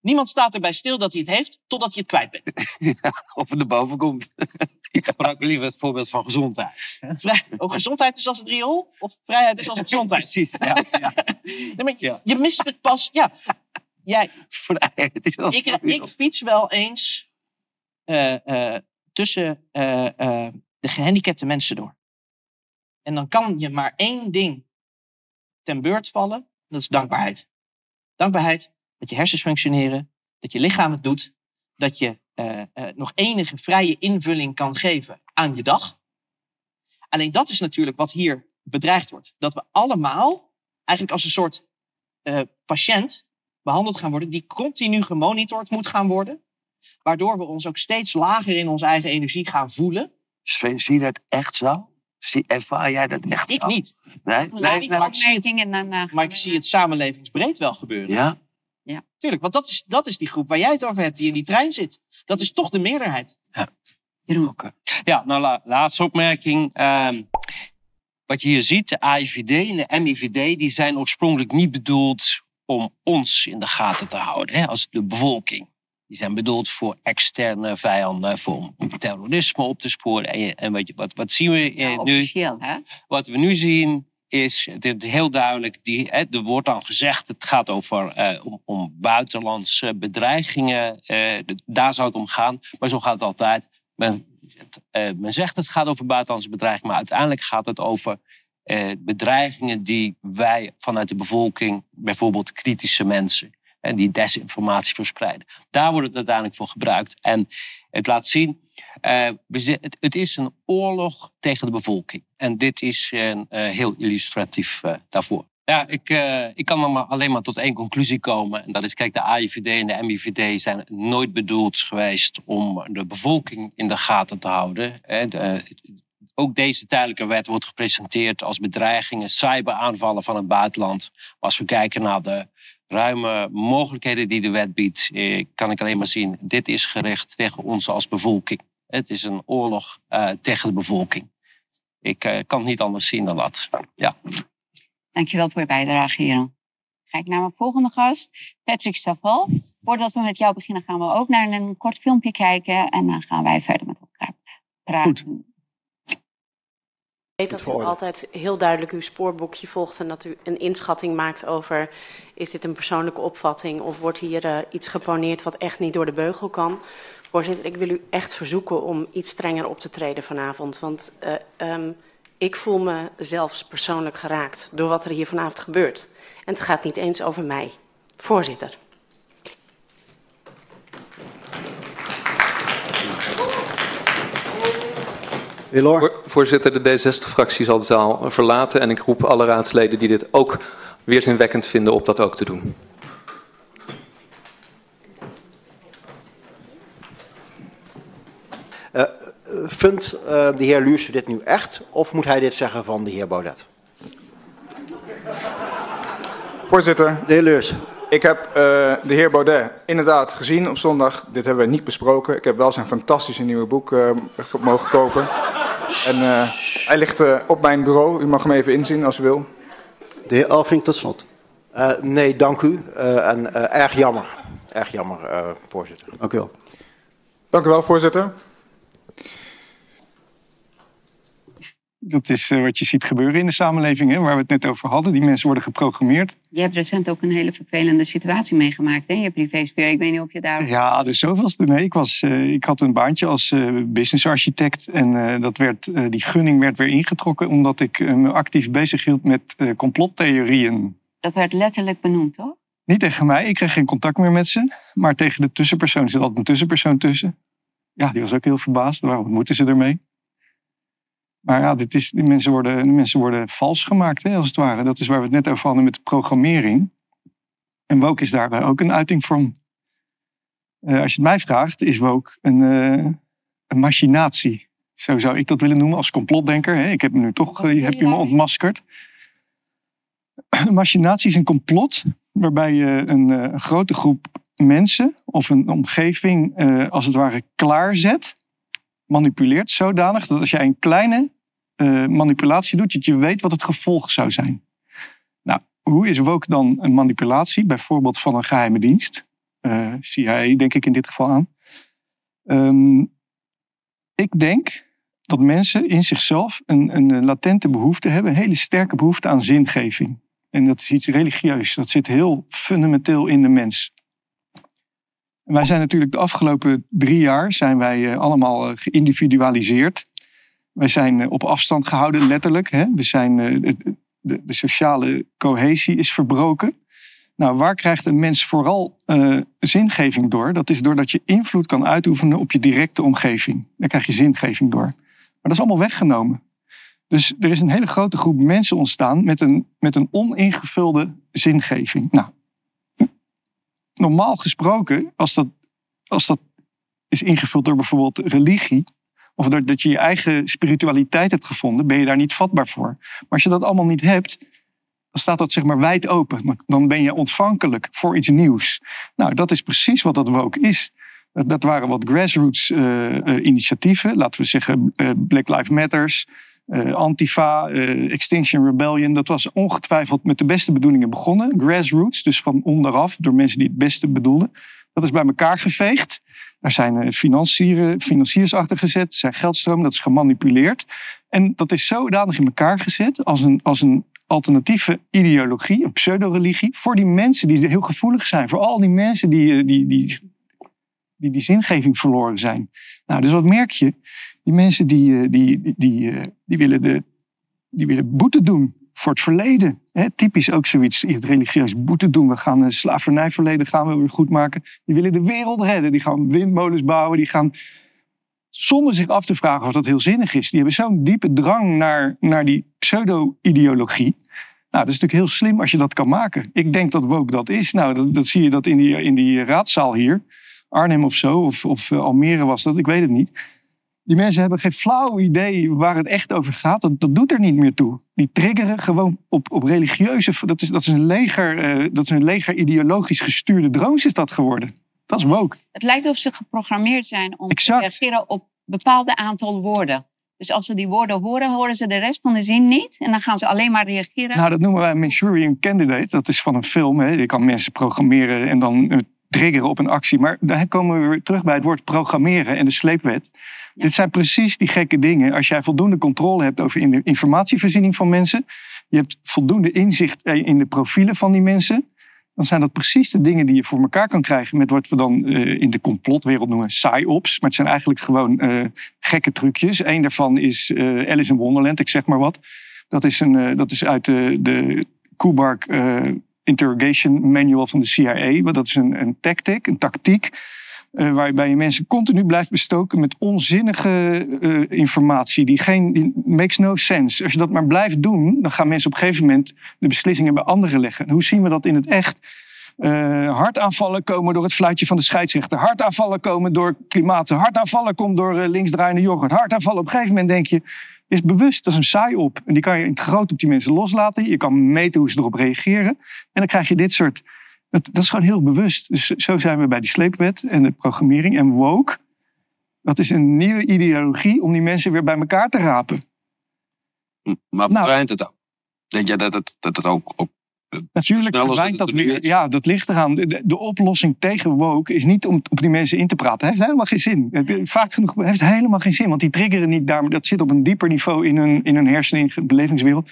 Niemand staat erbij stil dat hij het heeft, totdat je het kwijt bent. Of het erboven komt. Ik gebruik liever het voorbeeld van gezondheid. Vrij, oh, gezondheid is als het riool, of vrijheid is als het gezondheid. Precies, ja. ja. Nee, je, je mist het pas. Ja, jij, Vrijheid is al- ik, ik fiets wel eens eh, eh, tussen eh, de gehandicapte mensen door. En dan kan je maar één ding ten beurt vallen. Dat is dankbaarheid. Dankbaarheid dat je hersens functioneren, dat je lichaam het doet, dat je eh, eh, nog enige vrije invulling kan geven aan je dag. Alleen dat is natuurlijk wat hier bedreigd wordt. Dat we allemaal eigenlijk als een soort eh, patiënt behandeld gaan worden, die continu gemonitord moet gaan worden. Waardoor we ons ook steeds lager in onze eigen energie gaan voelen. Sven, zie je dat echt zo? Zie, ervaar jij dat echt Ik zo? niet. Nee? Laat Nee, die maar ik zie het- Maar ik zie het samenlevingsbreed wel gebeuren. Ja? Tuurlijk, want dat is, dat is die groep waar jij het over hebt, die in die trein zit. Dat is toch de meerderheid. Jeroen. Ja, nou, la- laatste opmerking. Ehm, wat je hier ziet, de AIVD en de MIVD, die zijn oorspronkelijk niet bedoeld om ons in de gaten te houden, hè, als de bevolking. Die zijn bedoeld voor externe vijanden, voor om terrorisme op te sporen. En, je- en wat, je- wat, wat zien we eh, Ja, nu? officieel, hè? Wat we nu zien is, is heel duidelijk, die, hè, er wordt dan gezegd, het gaat over, eh, om, om buitenlandse bedreigingen. eh, daar zou het om gaan, maar zo gaat het altijd. Men, eh, men zegt het gaat over buitenlandse bedreigingen, maar uiteindelijk gaat het over eh, bedreigingen die wij vanuit de bevolking, bijvoorbeeld kritische mensen, en die desinformatie verspreiden. Daar wordt het uiteindelijk voor gebruikt. En het laat zien, eh, het, is een oorlog tegen de bevolking. En dit is een, eh, heel illustratief eh, daarvoor. Ja, ik, ik kan maar alleen maar tot één conclusie komen. En dat is, kijk, de AIVD en de MIVD zijn nooit bedoeld geweest om de bevolking in de gaten te houden. Ook deze tijdelijke wet wordt gepresenteerd als bedreigingen, cyberaanvallen van het buitenland. Maar als we kijken naar de ruime mogelijkheden die de wet biedt, eh, kan ik alleen maar zien, dit is gericht tegen ons als bevolking. Het is een oorlog uh, tegen de bevolking. Ik uh, kan het niet anders zien dan dat. Ja. Dankjewel voor je bijdrage, Jeroen. Ga ik naar mijn volgende gast, Patrick Saval. Voordat we met jou beginnen, gaan we ook naar een kort filmpje kijken. En dan gaan wij verder met elkaar praten. Goed. Ik weet dat u altijd heel duidelijk uw spoorboekje volgt en dat u een inschatting maakt over is dit een persoonlijke opvatting of wordt hier uh, iets geponeerd wat echt niet door de beugel kan. Voorzitter, ik wil u echt verzoeken om iets strenger op te treden vanavond. Want uh, um, ik voel me zelfs persoonlijk geraakt door wat er hier vanavond gebeurt. En het gaat niet eens over mij. Voorzitter. Voorzitter, de D60-fractie zal de zaal verlaten en ik roep alle raadsleden die dit ook weerzinwekkend vinden op dat ook te doen. Uh, vindt uh, de heer Luurse dit nu echt of moet hij dit zeggen van de heer Baudet? Voorzitter. De heer Luurs. Ik heb uh, de heer Baudet inderdaad gezien op zondag. Dit hebben we niet besproken. Ik heb wel zijn fantastische nieuwe boek uh, mogen kopen. En uh, hij ligt op mijn bureau. U mag hem even inzien als u wil. De heer Alving tot slot. nee, dank u. en erg jammer. Erg jammer, voorzitter. Dank u wel. Dank u wel, voorzitter. Dat is uh, wat je ziet gebeuren in de samenleving, hè, waar we het net over hadden. Die mensen worden geprogrammeerd. Je hebt recent ook een hele vervelende situatie meegemaakt in je privésfeer. Ik weet niet of je daar... Ja, dus zoveelste. Nee, ik, was, uh, ik had een baantje als uh, businessarchitect. En dat werd, die gunning werd weer ingetrokken omdat ik me actief bezig hield met complottheorieën. Dat werd letterlijk benoemd, toch? Niet tegen mij, ik kreeg geen contact meer met ze. Maar tegen de tussenpersoon. Er zit altijd een tussenpersoon tussen. Ja, die was ook heel verbaasd. Waarom moeten ze ermee? Maar ja, dit is, die mensen worden, die mensen worden vals gemaakt, hè, als het ware. Dat is waar we het net over hadden met de programmering. En woke is daarbij ook een uiting van. Uh, als je het mij vraagt, is woke een, uh, een machinatie. Zo zou ik dat willen noemen als complotdenker. Hè. Ik heb me nu toch uh, heb je me ontmaskerd. Een machinatie is een complot waarbij je een, een grote groep mensen of een omgeving als het ware klaarzet manipuleert zodanig dat als jij een kleine uh, manipulatie doet, dat je weet wat het gevolg zou zijn. Nou, hoe is woke dan een manipulatie? Bijvoorbeeld van een geheime dienst. Uh, CIA denk ik in dit geval aan. Um, ik denk dat mensen in zichzelf een, een latente behoefte hebben, een hele sterke behoefte aan zingeving. En dat is iets religieus. Dat zit heel fundamenteel in de mens. Wij zijn natuurlijk de afgelopen drie jaar zijn wij uh, allemaal geïndividualiseerd. Wij zijn eh, op afstand gehouden, letterlijk. Hè? We zijn, eh, de, de, sociale cohesie is verbroken. Nou, waar krijgt een mens vooral zingeving door? Dat is doordat je invloed kan uitoefenen op je directe omgeving. Daar krijg je zingeving door. Maar dat is allemaal weggenomen. Dus er is een hele grote groep mensen ontstaan met een, met een oningevulde zingeving. Nou, normaal gesproken, als dat, als dat is ingevuld door bijvoorbeeld religie, of dat je je eigen spiritualiteit hebt gevonden, ben je daar niet vatbaar voor. Maar als je dat allemaal niet hebt, dan staat dat zeg maar wijd open. Dan ben je ontvankelijk voor iets nieuws. Nou, dat is precies wat dat woke is. Dat waren wat grassroots uh, uh, initiatieven. Laten we zeggen uh, Black Lives Matters, Antifa, Extinction Rebellion. Dat was ongetwijfeld met de beste bedoelingen begonnen. Grassroots, dus van onderaf, door mensen die het beste bedoelden. Dat is bij elkaar geveegd. Daar zijn eh, financiers achter gezet, zijn geldstromen, dat is gemanipuleerd. En dat is zodanig in elkaar gezet als een, als een alternatieve ideologie, een pseudo-religie, voor die mensen die heel gevoelig zijn. Voor al die mensen die eh, die, die, die, die zingeving verloren zijn. Nou, dus wat merk je? Die mensen die, eh, die, die, die, die, willen, de, die willen boete doen voor het verleden. Typisch ook zoiets, het religieus boete doen. We gaan een slavernijverleden gaan we weer goed maken. Die willen de wereld redden. Die gaan windmolens bouwen. Die gaan, zonder zich af te vragen of dat heel zinnig is. Die hebben zo'n diepe drang naar, naar die pseudo-ideologie. Nou, dat is natuurlijk heel slim als je dat kan maken. Ik denk dat woke dat is. Nou, dat, dat zie je dat in die, in die raadzaal hier. Arnhem of zo, of, of uh, Almere was dat, ik weet het niet. Die mensen hebben geen flauw idee waar het echt over gaat. Dat, dat doet er niet meer toe. Die triggeren gewoon op, op religieuze... Dat is, dat, is een leger, eh, dat is een leger ideologisch gestuurde drones is dat geworden. Dat is woke. Het lijkt of ze geprogrammeerd zijn om Exact. te reageren op bepaalde aantal woorden. Dus als ze die woorden horen, horen ze de rest van de zin niet. En dan gaan ze alleen maar reageren. Nou, dat noemen wij Manchurian Candidate. Dat is van een film. Hè. Je kan mensen programmeren en dan triggeren op een actie. Maar daar komen we weer terug bij het woord programmeren en de sleepwet. Dit zijn precies die gekke dingen. Als jij voldoende controle hebt over in de informatievoorziening van mensen. Je hebt voldoende inzicht in de profielen van die mensen. Dan zijn dat precies de dingen die je voor elkaar kan krijgen met wat we dan eh, in de complotwereld noemen psyops. Maar het zijn eigenlijk gewoon eh, gekke trucjes. Eén daarvan is eh, Alice in Wonderland, ik zeg maar wat. Dat is, een, dat is uit de, de Kubark Interrogation Manual van de CIA. Want Dat is een, een een tactiek. eh, waarbij je mensen continu blijft bestoken met onzinnige eh, informatie. Die geen, die makes no sense. Als je dat maar blijft doen, dan gaan mensen op een gegeven moment de beslissingen bij anderen leggen. En hoe zien we dat in het echt? Eh, hartaanvallen komen door het fluitje van de scheidsrechter. Hartaanvallen komen door klimaat. Hartaanvallen komt door linksdraaiende yoghurt. Hartaanvallen op een gegeven moment denk je... is bewust, dat is een saai op. En die kan je in het groot op die mensen loslaten. Je kan meten hoe ze erop reageren. En dan krijg je dit soort... Dat, dat is gewoon heel bewust. Dus zo zijn we bij die sleepwet en de programmering. En woke, dat is een nieuwe ideologie om die mensen weer bij elkaar te rapen. Maar Nou. verdwijnt het ook? Denk jij dat het, dat het ook... ook Natuurlijk het dat nu? Ja, dat ligt eraan. De, de- de oplossing tegen woke is niet om op die mensen in te praten. Het heeft helemaal geen zin. Het, vaak genoeg het heeft helemaal geen zin. Want die triggeren niet daar. maar Dat zit op een dieper niveau in hun, in hun hersenen, in hun belevingswereld.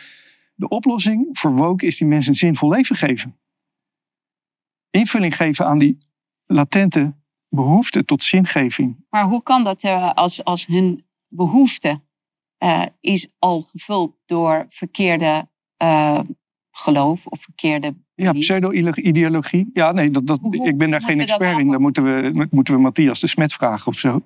De oplossing voor woke is die mensen een zinvol leven geven. Invulling geven aan die latente behoefte tot zingeving. Maar hoe kan dat eh, als, als hun behoefte eh, is al gevuld door verkeerde eh, geloof of verkeerde Ja, pseudo-ideologie. Ja, nee, dat, dat, Hoe- ik ben daar geen expert in. Dan moeten we, moeten we Matthias de Smet vragen of zo.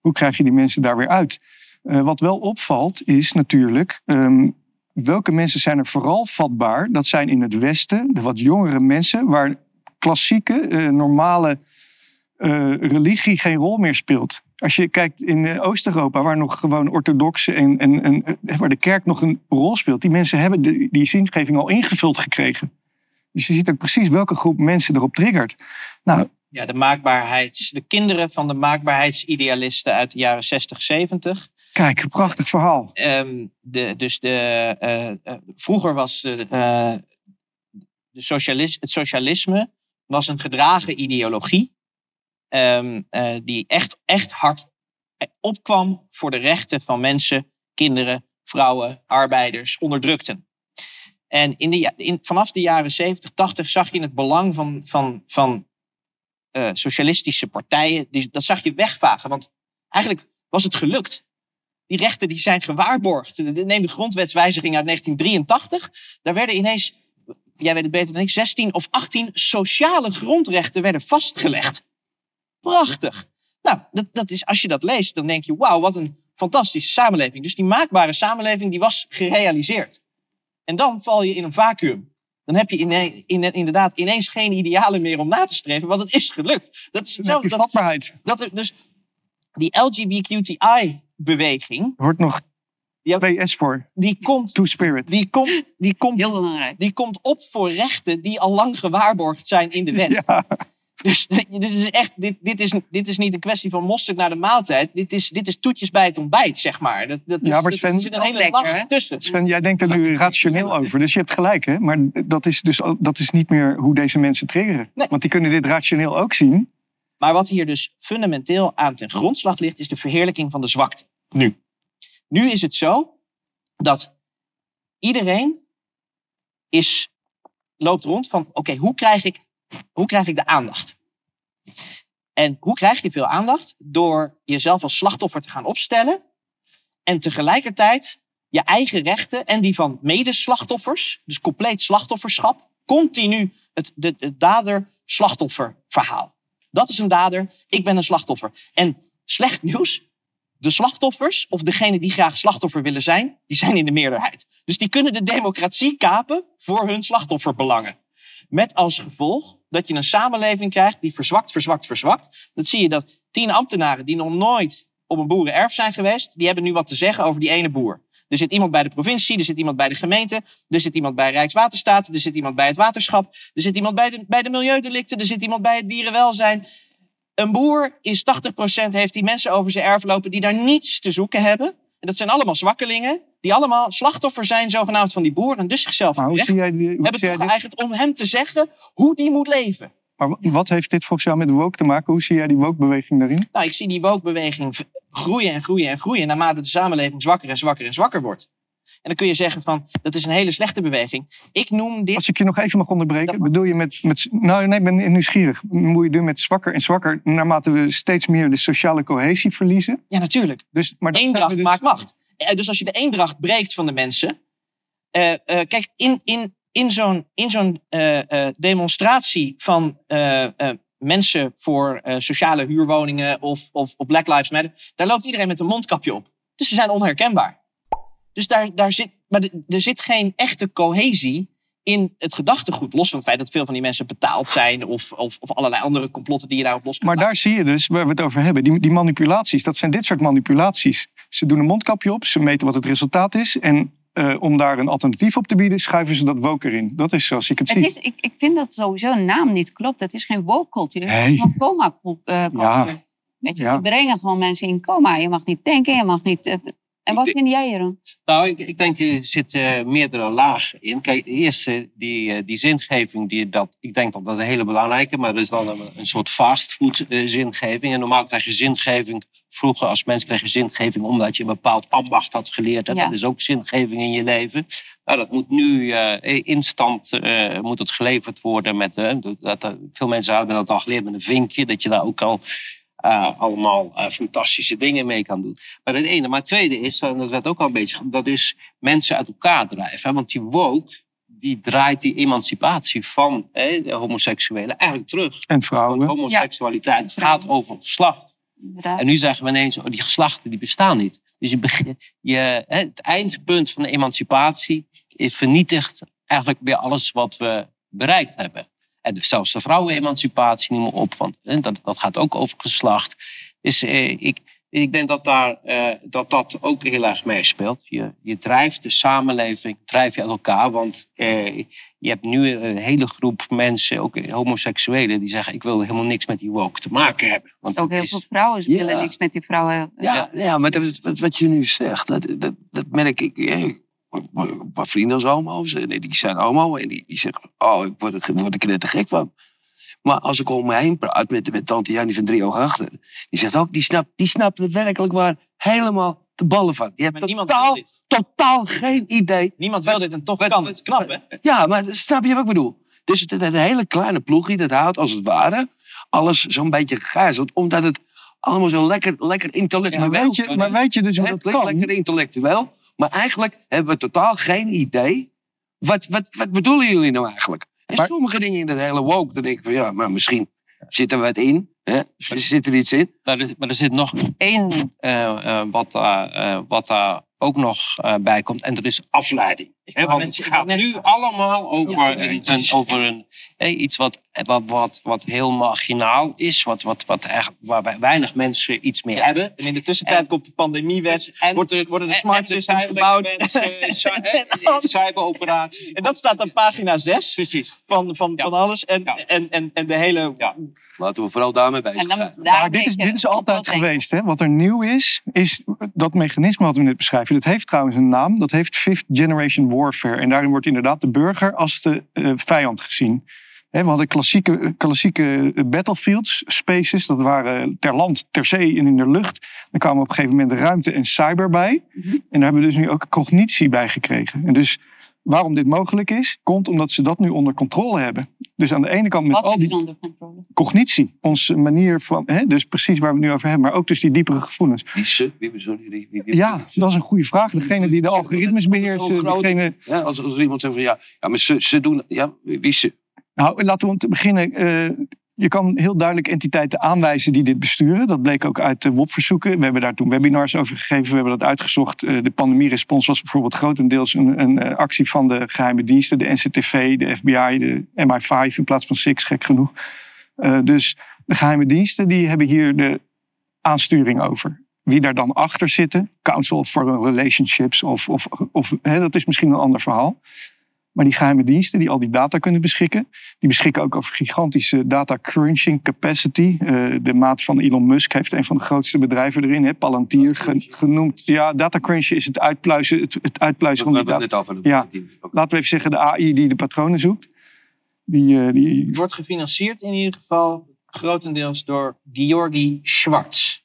Hoe krijg je die mensen daar weer uit? Eh, wat wel opvalt is natuurlijk... ehm, welke mensen zijn er vooral vatbaar? Dat zijn in het Westen de wat jongere mensen... waar klassieke, eh, normale eh, religie geen rol meer speelt. Als je kijkt in eh, Oost-Europa, waar nog gewoon orthodoxe en, en, en eh, waar de kerk nog een rol speelt, die mensen hebben de, die zingeving al ingevuld gekregen. Dus je ziet ook precies welke groep mensen erop triggert. Nou, Ja, de, maakbaarheids, de kinderen van de maakbaarheidsidealisten uit de jaren 60, 70. kijk, een prachtig verhaal. Ehm, de, dus de, vroeger was de socialis, het socialisme was een gedragen ideologie. Ehm, eh, die echt, echt hard opkwam voor de rechten van mensen, kinderen, vrouwen, arbeiders, onderdrukten. En in de, in, vanaf de jaren 70, 80 zag je het belang van, van, van eh, socialistische partijen. Die, dat zag je wegvagen. Want eigenlijk was het gelukt. Die rechten die zijn gewaarborgd. Neem de grondwetswijziging uit 1983. Daar werden ineens, jij weet het beter dan ik, 16 of 18 sociale grondrechten werden vastgelegd. Prachtig. Nou, dat, dat is, als je dat leest, dan denk je, wauw, wat een fantastische samenleving. Dus die maakbare samenleving, die was gerealiseerd. En dan val je in een vacuüm. Dan heb je inderdaad ineens geen idealen meer om na te streven, want het is gelukt. Dat is hetzelfde. Dat, vatbaarheid. dat er, dus die LGBTQI-beweging, Er wordt nog Ja. twee S voor. die komt, Two Spirit. die, komt, die, komt, Heel belangrijk. die komt op voor rechten die al lang gewaarborgd zijn in de wet. Ja, Dus dit is echt, dit, dit, is, dit is niet een kwestie van mosterd naar de maaltijd. Dit is, dit is toetjes bij het ontbijt, zeg maar. Dat, dat is, Ja, maar dat- Sven- er zit een hele hè? tussen. Sven, jij denkt er nu rationeel over. Dus je hebt gelijk, hè? Maar dat is, dus, dat is niet meer hoe deze mensen triggeren. Nee. Want die kunnen dit rationeel ook zien. Maar wat hier dus fundamenteel aan ten grondslag ligt, is de verheerlijking van de zwakte. Nu. Nu is het zo dat iedereen is, loopt rond van, oké, hoe krijg ik, hoe krijg ik de aandacht? En hoe krijg je veel aandacht? Door jezelf als slachtoffer te gaan opstellen en tegelijkertijd je eigen rechten en die van medeslachtoffers, dus compleet slachtofferschap, continu het, het dader-slachtoffer verhaal. Dat is een dader, ik ben een slachtoffer. En slecht nieuws, de slachtoffers, of degenen die graag slachtoffer willen zijn, die zijn in de meerderheid. Dus die kunnen de democratie kapen voor hun slachtofferbelangen. Met als gevolg dat je een samenleving krijgt die verzwakt, verzwakt, verzwakt. Dat zie je dat tien ambtenaren die nog nooit op een boerenerf zijn geweest, die hebben nu wat te zeggen over die ene boer. Er zit iemand bij de provincie, er zit iemand bij de gemeente, er zit iemand bij Rijkswaterstaat, er zit iemand bij het waterschap, er zit iemand bij de, bij de milieudelicten, er zit iemand bij het dierenwelzijn. Een boer is 80% heeft die mensen over zijn erf lopen die daar niets te zoeken hebben. En dat zijn allemaal zwakkelingen, die allemaal slachtoffer zijn zogenaamd van die boer en dus zichzelf Maar hoe zie jij die, hoe hebben zie jij dit- toegeëigend om hem te zeggen hoe die moet leven. maar wa- wat heeft dit volgens jou met woke te maken? Hoe zie jij die woke-beweging daarin? Nou, ik zie die woke-beweging groeien en groeien en groeien naarmate de samenleving zwakker en zwakker en zwakker wordt. En dan kun je zeggen van, dat is een hele slechte beweging. Ik noem dit... Als ik je nog even mag onderbreken, bedoel je met, met. Nou, nee, ik ben nieuwsgierig. Moet je doen met zwakker en zwakker naarmate we steeds meer de sociale cohesie verliezen? Ja, natuurlijk. Dus, maar Eendracht dus- maakt macht. Eh, Dus als je de eendracht breekt van de mensen. eh, eh, kijk, in, in, in zo'n in zo'n demonstratie van mensen voor sociale huurwoningen of, of, of Black Lives Matter. Daar loopt iedereen met een mondkapje op. Dus ze zijn onherkenbaar. Dus daar, daar zit, maar de- er zit geen echte cohesie in het gedachtegoed. Los van het feit dat veel van die mensen betaald zijn. Of, of, of allerlei andere complotten die je daarop los kan Maar daar zie je dus waar we het over hebben. Die, die manipulaties, dat zijn dit soort manipulaties. Ze doen een mondkapje op, ze meten wat het resultaat is. En eh, om daar een alternatief op te bieden, schuiven ze dat woke erin. Dat is zoals ik het, Het zie. is, ik, ik vind dat sowieso een naam niet klopt. Het is geen woke cultuur. Het Nee. is een coma cultuur. Ja. Weet je, Ja. Ze brengen gewoon mensen in coma. Je mag niet denken, je mag niet... eh, En wat vind jij, Jeroen? Nou, ik, ik denk er zitten meerdere lagen in. Kijk, de eerste, die, eh, die zingeving, die, dat, ik denk dat dat een hele belangrijke, maar dat is dan een, een soort fastfood eh, zingeving. En normaal krijg je zingeving, vroeger als mens kreeg je zingeving omdat je een bepaald ambacht had geleerd. En Ja. Dat is ook zingeving in je leven. Nou, dat moet nu eh, instant eh, moet het geleverd worden met, eh, dat, dat, veel mensen hebben dat al geleerd met een vinkje, dat je daar ook al eh, allemaal eh, fantastische dingen mee kan doen. Maar het ene. Maar het tweede is, en dat werd ook al een beetje, dat is mensen uit elkaar drijven. Hè? Want die woke, die draait die emancipatie van hè, de homoseksuelen eigenlijk terug. En vrouwen. Want homoseksualiteit gaat over geslacht. Inderdaad. En nu zeggen we ineens, oh, die geslachten die bestaan niet. Dus je begin, je, hè, het eindpunt van de emancipatie is vernietigt eigenlijk weer alles wat we bereikt hebben. En zelfs de vrouwenemancipatie, noem maar op, want hè, dat, dat gaat ook over geslacht. Dus eh, ik, ik denk dat, daar, eh, dat dat ook heel erg meespeelt. Je, je drijft de samenleving drijf je uit elkaar. Want eh, je hebt nu een hele groep mensen, ook homoseksuelen, die zeggen: Ik wil helemaal niks met die woke te maken hebben. Want Ook heel is- veel vrouwen Ja. willen niks met die vrouwen. Ja, ja maar dat, wat, wat je nu zegt, dat, dat, dat merk ik. Ja, een paar vrienden als homo's, en die zijn homo en die, die zeggen, oh, ik word, er, word ik er te gek van. Maar als ik om me heen praat met, met tante Jannie van Drie Achter, die zegt ook, die snapt, die snapt er werkelijk waar helemaal de ballen van. Die niemand totaal, totaal geen idee. Niemand wil dit en toch kan het. Knap, hè? Ja, maar snap je wat ik bedoel? Dus het, het, hele kleine ploegje, dat houdt als het ware alles zo'n beetje gegijzeld. Omdat het allemaal zo lekker, lekker intellectueel Maar weet je, maar weet je dus hoe dat kan? lekker intellectueel. Maar eigenlijk hebben we totaal geen idee. Wat, wat, wat bedoelen jullie nou eigenlijk? En Maar- sommige dingen in dat hele woke, dan denk ik van ja, maar misschien zit er wat in. Hè? Zit er iets in? Maar er, maar er zit nog één eh, wat, eh, wat daar ook nog bij komt. En dat is afleiding. Want het gaat nu allemaal over, Ja, een, een- over een, eh, iets wat, wat, wat, wat heel marginaal is. Wat, wat, wat echt, waar weinig mensen iets mee hebben. En in de tussentijd En- komt de pandemiewet. En- Wordt er, worden de smart en systems gebouwd. mensen, cy- En hè, alles. cyberoperaties. En dat staat op pagina 6 Precies. van, van, Ja. van alles. En, Ja. en, en, en de hele... Ja. Laten we vooral daarmee bezig zijn. daar Maar dit is, dit is altijd geweest. Hè? Wat er nieuw is, is dat mechanisme wat we net beschrijven. Dat heeft trouwens een naam. Dat heeft Fifth Generation Warfare. En daarin wordt inderdaad de burger als de eh, vijand gezien. We hadden klassieke, klassieke battlefields, spaces. Dat waren ter land, ter zee en in de lucht. Dan kwamen op een gegeven moment ruimte en cyber bij. En daar hebben we dus nu ook cognitie bij gekregen. En dus waarom dit mogelijk is, komt omdat ze dat nu onder controle hebben. Dus aan de ene kant met Wat al is die onder controle? cognitie. Onze manier van, hè, dus precies waar we het nu over hebben, maar ook dus die diepere gevoelens. Wie ze? Wie, wie, wie- Ja, dat is een goede vraag. Degene die de algoritmes beheersen, degene... Ja, als, als er iemand zegt van ja, ja maar ze, ze doen... Ja, wie ze? Nou, laten we om te beginnen. eh, je kan heel duidelijk entiteiten aanwijzen die dit besturen. Dat bleek ook uit de WOP-verzoeken. We hebben daar toen webinars over gegeven. We hebben dat uitgezocht. Eh, de pandemierespons was bijvoorbeeld grotendeels een, een eh, actie van de geheime diensten. De NCTV, de FBI, de MI5 in plaats van SIX, gek genoeg. Eh, dus de geheime diensten die hebben hier de aansturing over. Wie daar dan achter zitten, Council Foreign Relationships, of, of, of hè, dat is misschien een ander verhaal. Maar die geheime diensten die al die data kunnen beschikken, die beschikken ook over gigantische data crunching capacity. Eh, de maat van Elon Musk heeft een van de grootste bedrijven erin, hè, Palantir ge- genoemd. Ja, data crunchen is het uitpluizen, het, het uitpluizen van die data. net over. Ja, laten we even zeggen de AI die de patronen zoekt. Die, eh, die, Het wordt gefinancierd in ieder geval grotendeels door Georgi Schwartz.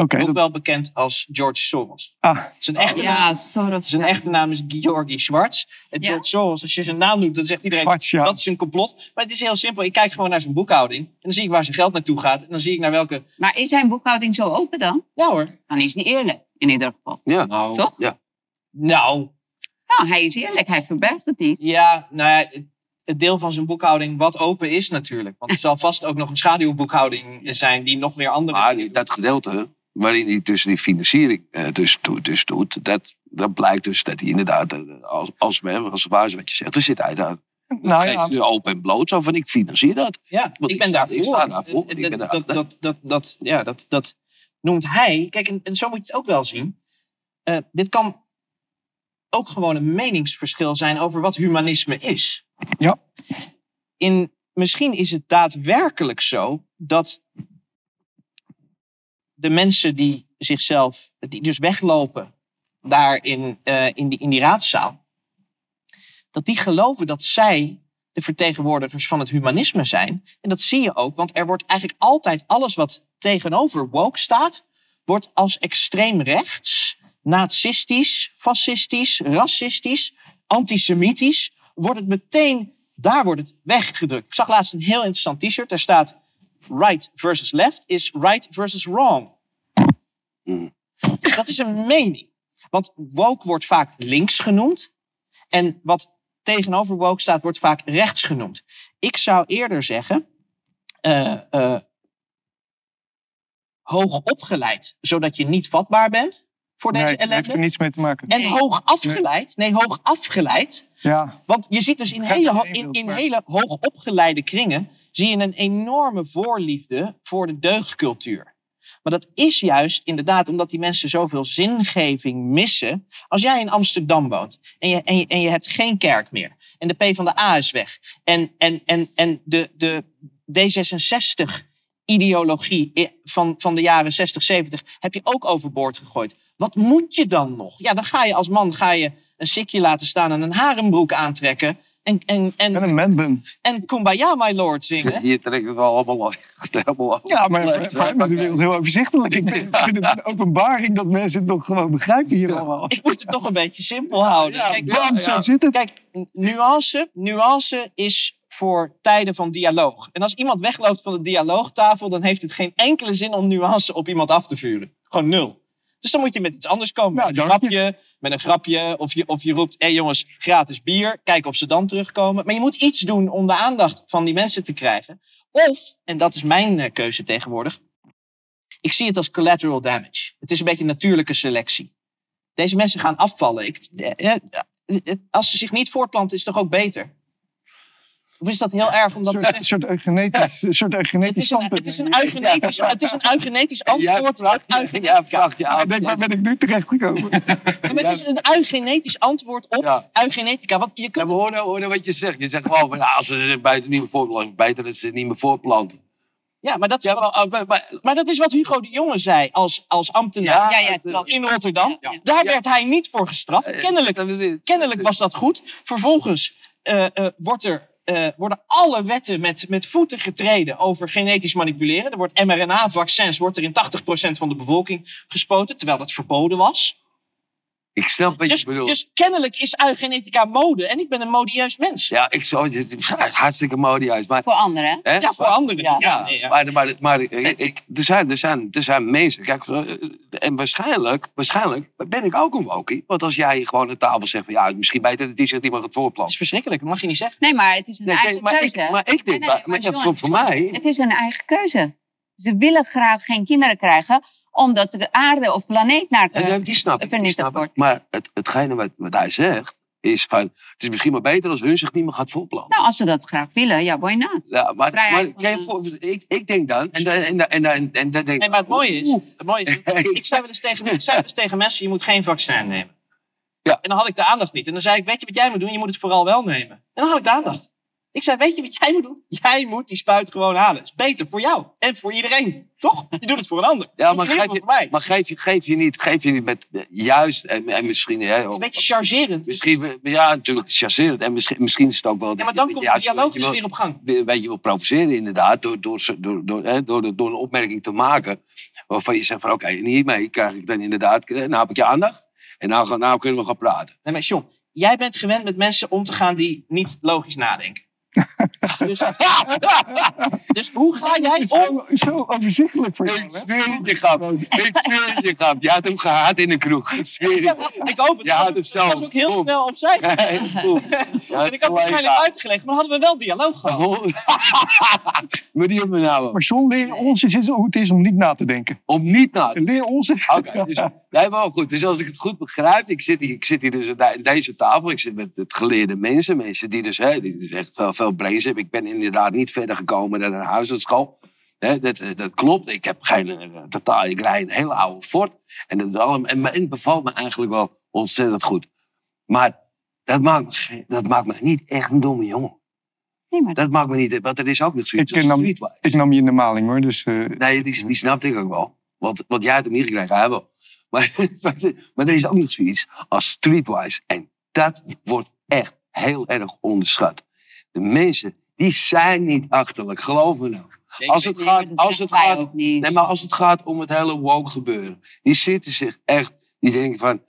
Ook dat- wel bekend als George Soros. ah, Zijn echte, Ja, naam, Soros. zijn echte naam is Georgi Schwartz. En Ja. George Soros, als je zijn naam noemt, dan zegt iedereen Schwartz, ja. dat is een complot. Maar het is heel simpel. Ik kijk gewoon naar zijn boekhouding. En dan zie ik waar zijn geld naartoe gaat. En dan zie ik naar welke... Maar is zijn boekhouding zo open dan? Ja hoor. Dan is het niet eerlijk, in ieder geval. Ja, Nou, Toch? ja. Nou, Nou, hij is eerlijk, hij verbergt het niet. ja, nou ja, het- deel van zijn boekhouding wat open is natuurlijk. Want er zal vast ook nog een schaduwboekhouding zijn die nog meer andere... Maar die- dat gedeelte waarin hij tussen die financiering eh, dus, doet, dus doet, dat, dat blijkt dus dat hij inderdaad, eh, als, als, we, als het waar is wat je zegt, dan zit hij daar. nou ja, nu open en bloot zo van ik financier dat. Ja, Want ik ben sta- ik daarvoor. sta daarvoor. Dat- Ik ben dat, dat, dat, dat, ja, dat, dat noemt hij. Kijk, en, en zo moet je het ook wel zien. Eh, dit kan ook gewoon een meningsverschil zijn over wat humanisme is. Ja. In, misschien is het daadwerkelijk zo dat de mensen die zichzelf, die dus weglopen daar in, eh, in, die, in die raadzaal, dat die geloven dat zij de vertegenwoordigers van het humanisme zijn. En dat zie je ook, want er wordt eigenlijk altijd alles wat tegenover woke staat, wordt als extreem rechts, nazistisch, fascistisch, racistisch, antisemitisch, wordt het meteen, daar wordt het weggedrukt. Ik zag laatst een heel interessant t-shirt, daar staat right versus left is right versus wrong. Mm. Dat is een mening. Want woke wordt vaak links genoemd. En wat tegenover woke staat, wordt vaak rechts genoemd. Ik zou eerder zeggen. eh, eh, hoog opgeleid, zodat je niet vatbaar bent voor deze nee, daar heeft ellende. er niets mee te maken. En hoog afgeleid, nee, hoog afgeleid. Ja, Want je ziet dus in hele, in, in hele hoog opgeleide kringen, zie je een enorme voorliefde voor de deugdcultuur. Maar dat is juist inderdaad omdat die mensen zoveel zingeving missen. Als jij in Amsterdam woont en je, en je, en je hebt geen kerk meer. En de P van de A is weg. En, en, en, en de, de D66-ideologie van, van de jaren 60, 70 heb je ook overboord gegooid. Wat moet je dan nog? Ja, dan ga je als man ga je een sikje laten staan en een harenbroek aantrekken. En, en, en en, een manbun. en Kumbaya, my lord zingen. Hier trekt het wel allemaal helemaal. Ja, maar voor hem is het heel overzichtelijk. Ik vind ik vind het een openbaring dat mensen het nog gewoon begrijpen hier allemaal. Ik moet het toch een beetje simpel houden. Ja, Kijk, bam, zo zit het. Kijk, nuance, nuance is voor tijden van dialoog. En als iemand wegloopt van de dialoogtafel, dan heeft het geen enkele zin om nuance op iemand af te vuren. Gewoon nul. Dus dan moet je met iets anders komen. Nou, met, een je. grapje, met een grapje. Of je, of je roept, hé hey jongens, gratis bier. Kijken of ze dan terugkomen. Maar je moet iets doen om de aandacht van die mensen te krijgen. Of, en dat is mijn eh, keuze tegenwoordig. Ik zie het als collateral damage. Het is een beetje natuurlijke selectie. Deze mensen gaan afvallen. Ik, eh, eh, als ze zich niet voortplanten, is het toch ook beter? Of is dat heel erg om dat te Een soort, soort eugenetisch, een soort Het eugenetisch is, een, standpunt. het, is een eugenetisch, het is een eugenetisch antwoord Ja, vraagt je aan. denk, waar ben ik nu terechtgekomen? Maar het is een eugenetisch antwoord op Ja. eugenetica. Want je kunt hoor, nou, hoor nou wat je zegt. Je zegt gewoon, van, nou, als ze zich buiten niet meer voorplanten, beter dat ze zich niet meer voorplanten. Ja, maar dat, is Ja, wat, maar, maar, maar- maar dat is wat Hugo de Jonge zei als, als ambtenaar Ja, ja, het, klopt. in Rotterdam. Ja. Daar Ja. werd hij niet voor gestraft. Kennelijk, het. kennelijk was dat goed. Vervolgens eh, eh, wordt er, eh, worden alle wetten met, met voeten getreden over genetisch manipuleren. Er wordt mRNA-vaccins wordt er in 80% van de bevolking gespoten, terwijl dat verboden was. Ik snap wat Dus, je bedoelt. dus kennelijk is eugenetica mode en ik ben een modieus mens. Ja, ik zou het hartstikke modieus. Maar, Voor anderen. hè? Ja, voor anderen. Ja. Ja, Ja, nee, ja. maar, maar, maar ik, er, zijn, er, zijn, er zijn mensen. Kijk, eh, en waarschijnlijk, waarschijnlijk ben ik ook een wokie. Want als jij gewoon aan tafel zegt van ja, misschien beter dat die zich niet meer gaat Dat voorplanten. is verschrikkelijk, dat mag je niet zeggen. Nee, maar het is een Nee, eigen maar, keuze. ik, maar ik denk, Nee, nee, maar, maar maar John, voor, voor mij. Het is een eigen keuze. Ze willen graag geen kinderen krijgen, omdat de aarde of planeet naar En die snap ik. die vernietigd snap ik. wordt. Maar het, hetgene wat, wat hij zegt, is van... Het is misschien maar beter als hun zich niet meer gaat voorplanten. Nou, als ze dat graag willen, ja, why not? Ja, maar, ik, ik denk dan... En, en, en, en, en dan denk ik... Nee, maar het mooie is, het mooie is ik, zei wel eens tegen, ik zei wel eens tegen mensen, je moet geen vaccin nemen. Ja. En dan had ik de aandacht niet. En dan zei ik, weet je wat jij moet doen? Je moet het vooral wel nemen. En dan had ik de aandacht. Ik zei, weet je wat jij moet doen? Jij moet die spuit gewoon halen. Het is beter voor jou en voor iedereen. Toch? Je doet het voor een ander. Ja, maar geef je, maar geef je, geef je niet, geef je niet met eh, juist en, en misschien, hè, een beetje chargerend. misschien, ja, natuurlijk chasserend en misschien, misschien is het ook wel. Ja, maar dan komt de dialoog dus weer op gang. Een beetje wil provoceren inderdaad door, door, door, door, hè, door, door een opmerking te maken waarvan je zegt van oké, hiermee krijg ik dan inderdaad, nou heb ik je aandacht en nou, nou kunnen we gaan praten. Nee, maar John, jij bent gewend met mensen om te gaan die niet logisch nadenken. Dus, dus hoe ga jij om? Zo, zo overzichtelijk voor jou, Ik zweer het je grap, ik zweer het je grap. Je had hem gehaat in de kroeg, ik zweer het. Ik hoop het. Ja, dat het was ook heel snel opzij. Ja, en ik had het waarschijnlijk uitgelegd, maar dan hadden we wel dialoog gehad. Maar die hebben we nou. Maar John, leer ons eens hoe het is om niet na te denken. Om niet na te Leer ons eens. Oké, dus, wel goed. Dus als ik het goed begrijp, ik zit hier, ik zit hier dus aan de- deze tafel. Ik zit met, met geleerde mensen. Mensen die dus, hè, die dus echt veel, veel brains hebben. Ik ben inderdaad niet verder gekomen dan een huisartsschool. Hè, dat, eh, dat klopt. Ik heb geen eh, totaal. Ik rijd een hele oude Ford. En, dat is allemaal, en, en het bevalt me eigenlijk wel ontzettend goed. Maar dat maakt, dat maakt me niet echt een domme jongen. Nee, maar Dat maakt me niet. Want er is ook nog zoiets. Ik als nam, streetwise. ik nam je in de maling hoor. Dus, eh, Nee, die, die snapte ik ook wel. Want, want jij hebt hem niet gekregen, hij wel. Maar, maar er is ook nog zoiets als streetwise. En dat wordt echt heel erg onderschat. De mensen, die zijn niet achterlijk, geloof me nou. Als het, Nee, gaat, als, het gaat, ook niet. nee, maar als het gaat om het hele woke gebeuren. Die zitten zich echt, die denken van...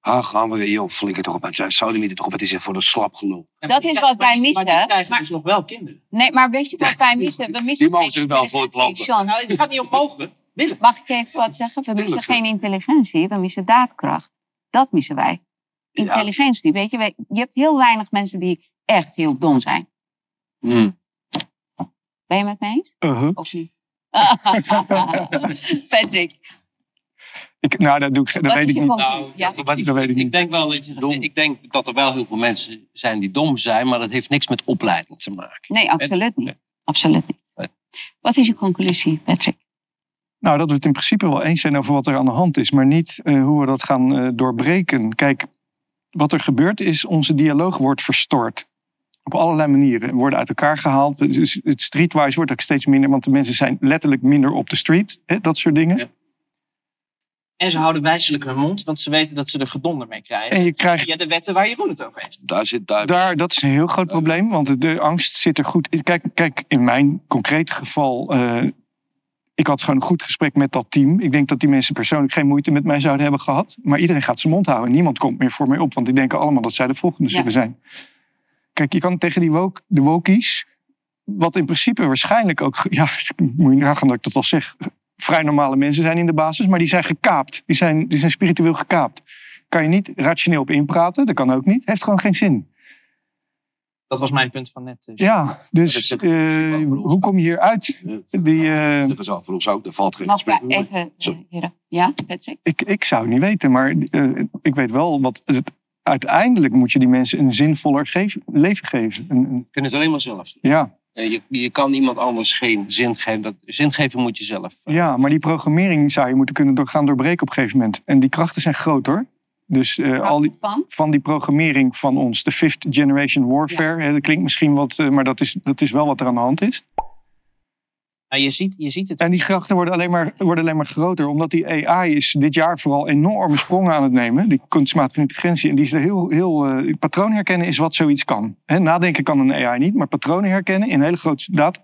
Ah, gaan we weer, joh, flikker toch op. Het zijn sodomieten toch op, het is echt voor een slap gelul. Dat is wat wij missen. Maar die krijgen dus nog wel kinderen. Nee, maar weet je wat wij missen? We missen Die mogen zich wel voor het Nou, het gaat niet om mogen. Willen. mag ik even wat zeggen? We missen geen intelligentie, we missen daadkracht. Dat missen wij. Intelligentie, weet je. Je hebt heel weinig mensen die echt heel dom zijn. Hmm. Ben je met me eens? uh-huh. Of niet? Patrick, ik, nou, dat, doe ik, dat wat weet ik niet. Nou, Ja. wat Dat weet ik ik niet. denk wel dat, je- ik denk dat er wel heel veel mensen zijn die dom zijn, maar dat heeft niks met opleiding te maken. Nee, absoluut Nee. niet. Absoluut niet. Nee. Wat is je conclusie, Patrick? Nou, dat we het in principe wel eens zijn over wat er aan de hand is, maar niet eh, hoe we dat gaan eh, doorbreken. Kijk, wat er gebeurt is, onze dialoog wordt verstoord. Op allerlei manieren. Worden uit elkaar gehaald. Dus het streetwise wordt ook steeds minder, want de mensen zijn letterlijk minder op de street. Hè, dat soort dingen. Ja. En ze houden wijselijk hun mond, want ze weten dat ze er gedonder mee krijgen. En je krijgt Via de wetten waar Jeroen het over heeft. Daar zit daar. Daar, dat is een heel groot probleem, want de angst zit er goed in. Kijk, kijk in mijn concrete geval, eh, ik had gewoon een goed gesprek met dat team. Ik denk dat die mensen persoonlijk geen moeite met mij zouden hebben gehad. Maar iedereen gaat zijn mond houden. Niemand komt meer voor mij op, want die denken allemaal dat zij de volgende Ja. zullen zijn. Kijk, je kan tegen die, woke, de wokies, wat in principe waarschijnlijk ook, ja, moet je nagaan dat ik dat al zeg, vrij normale mensen zijn in de basis, maar die zijn gekaapt. Die zijn, die zijn spiritueel gekaapt. Kan je niet rationeel op inpraten, dat kan ook niet. Heeft gewoon geen zin. Dat was mijn punt van net. dus. Ja, dus eh, hoe kom je hier uit? Die, eh, Dat is al voor ons ook, daar valt geen Mag ik gesprek meer. even... eh? Ja, Patrick? ik, ik zou het niet weten, maar eh, ik weet wel wat. Het, uiteindelijk moet je die mensen een zinvoller geef- leven geven. Een, een- Je kunt het alleen maar zelf ja, Eh, Je, je kan iemand anders geen zin geven. Dat, zin geven moet je zelf. eh, ja, maar die programmering zou je moeten kunnen door, gaan doorbreken op een gegeven moment. En die krachten zijn groot hoor. Dus eh, al die, Van? van die programmering van ons, de fifth generation warfare, hè, dat klinkt misschien wat, maar dat is, dat is wel wat er aan de hand is. Nou, je, ziet, je ziet het. En die krachten worden alleen, maar, worden alleen maar groter, omdat die AI is dit jaar vooral enorme sprongen aan het nemen. Die kunstmatige intelligentie. En die is er heel, heel eh, patroon herkennen is wat zoiets kan. Hè, nadenken kan een AI niet, maar patronen herkennen in hele grote data.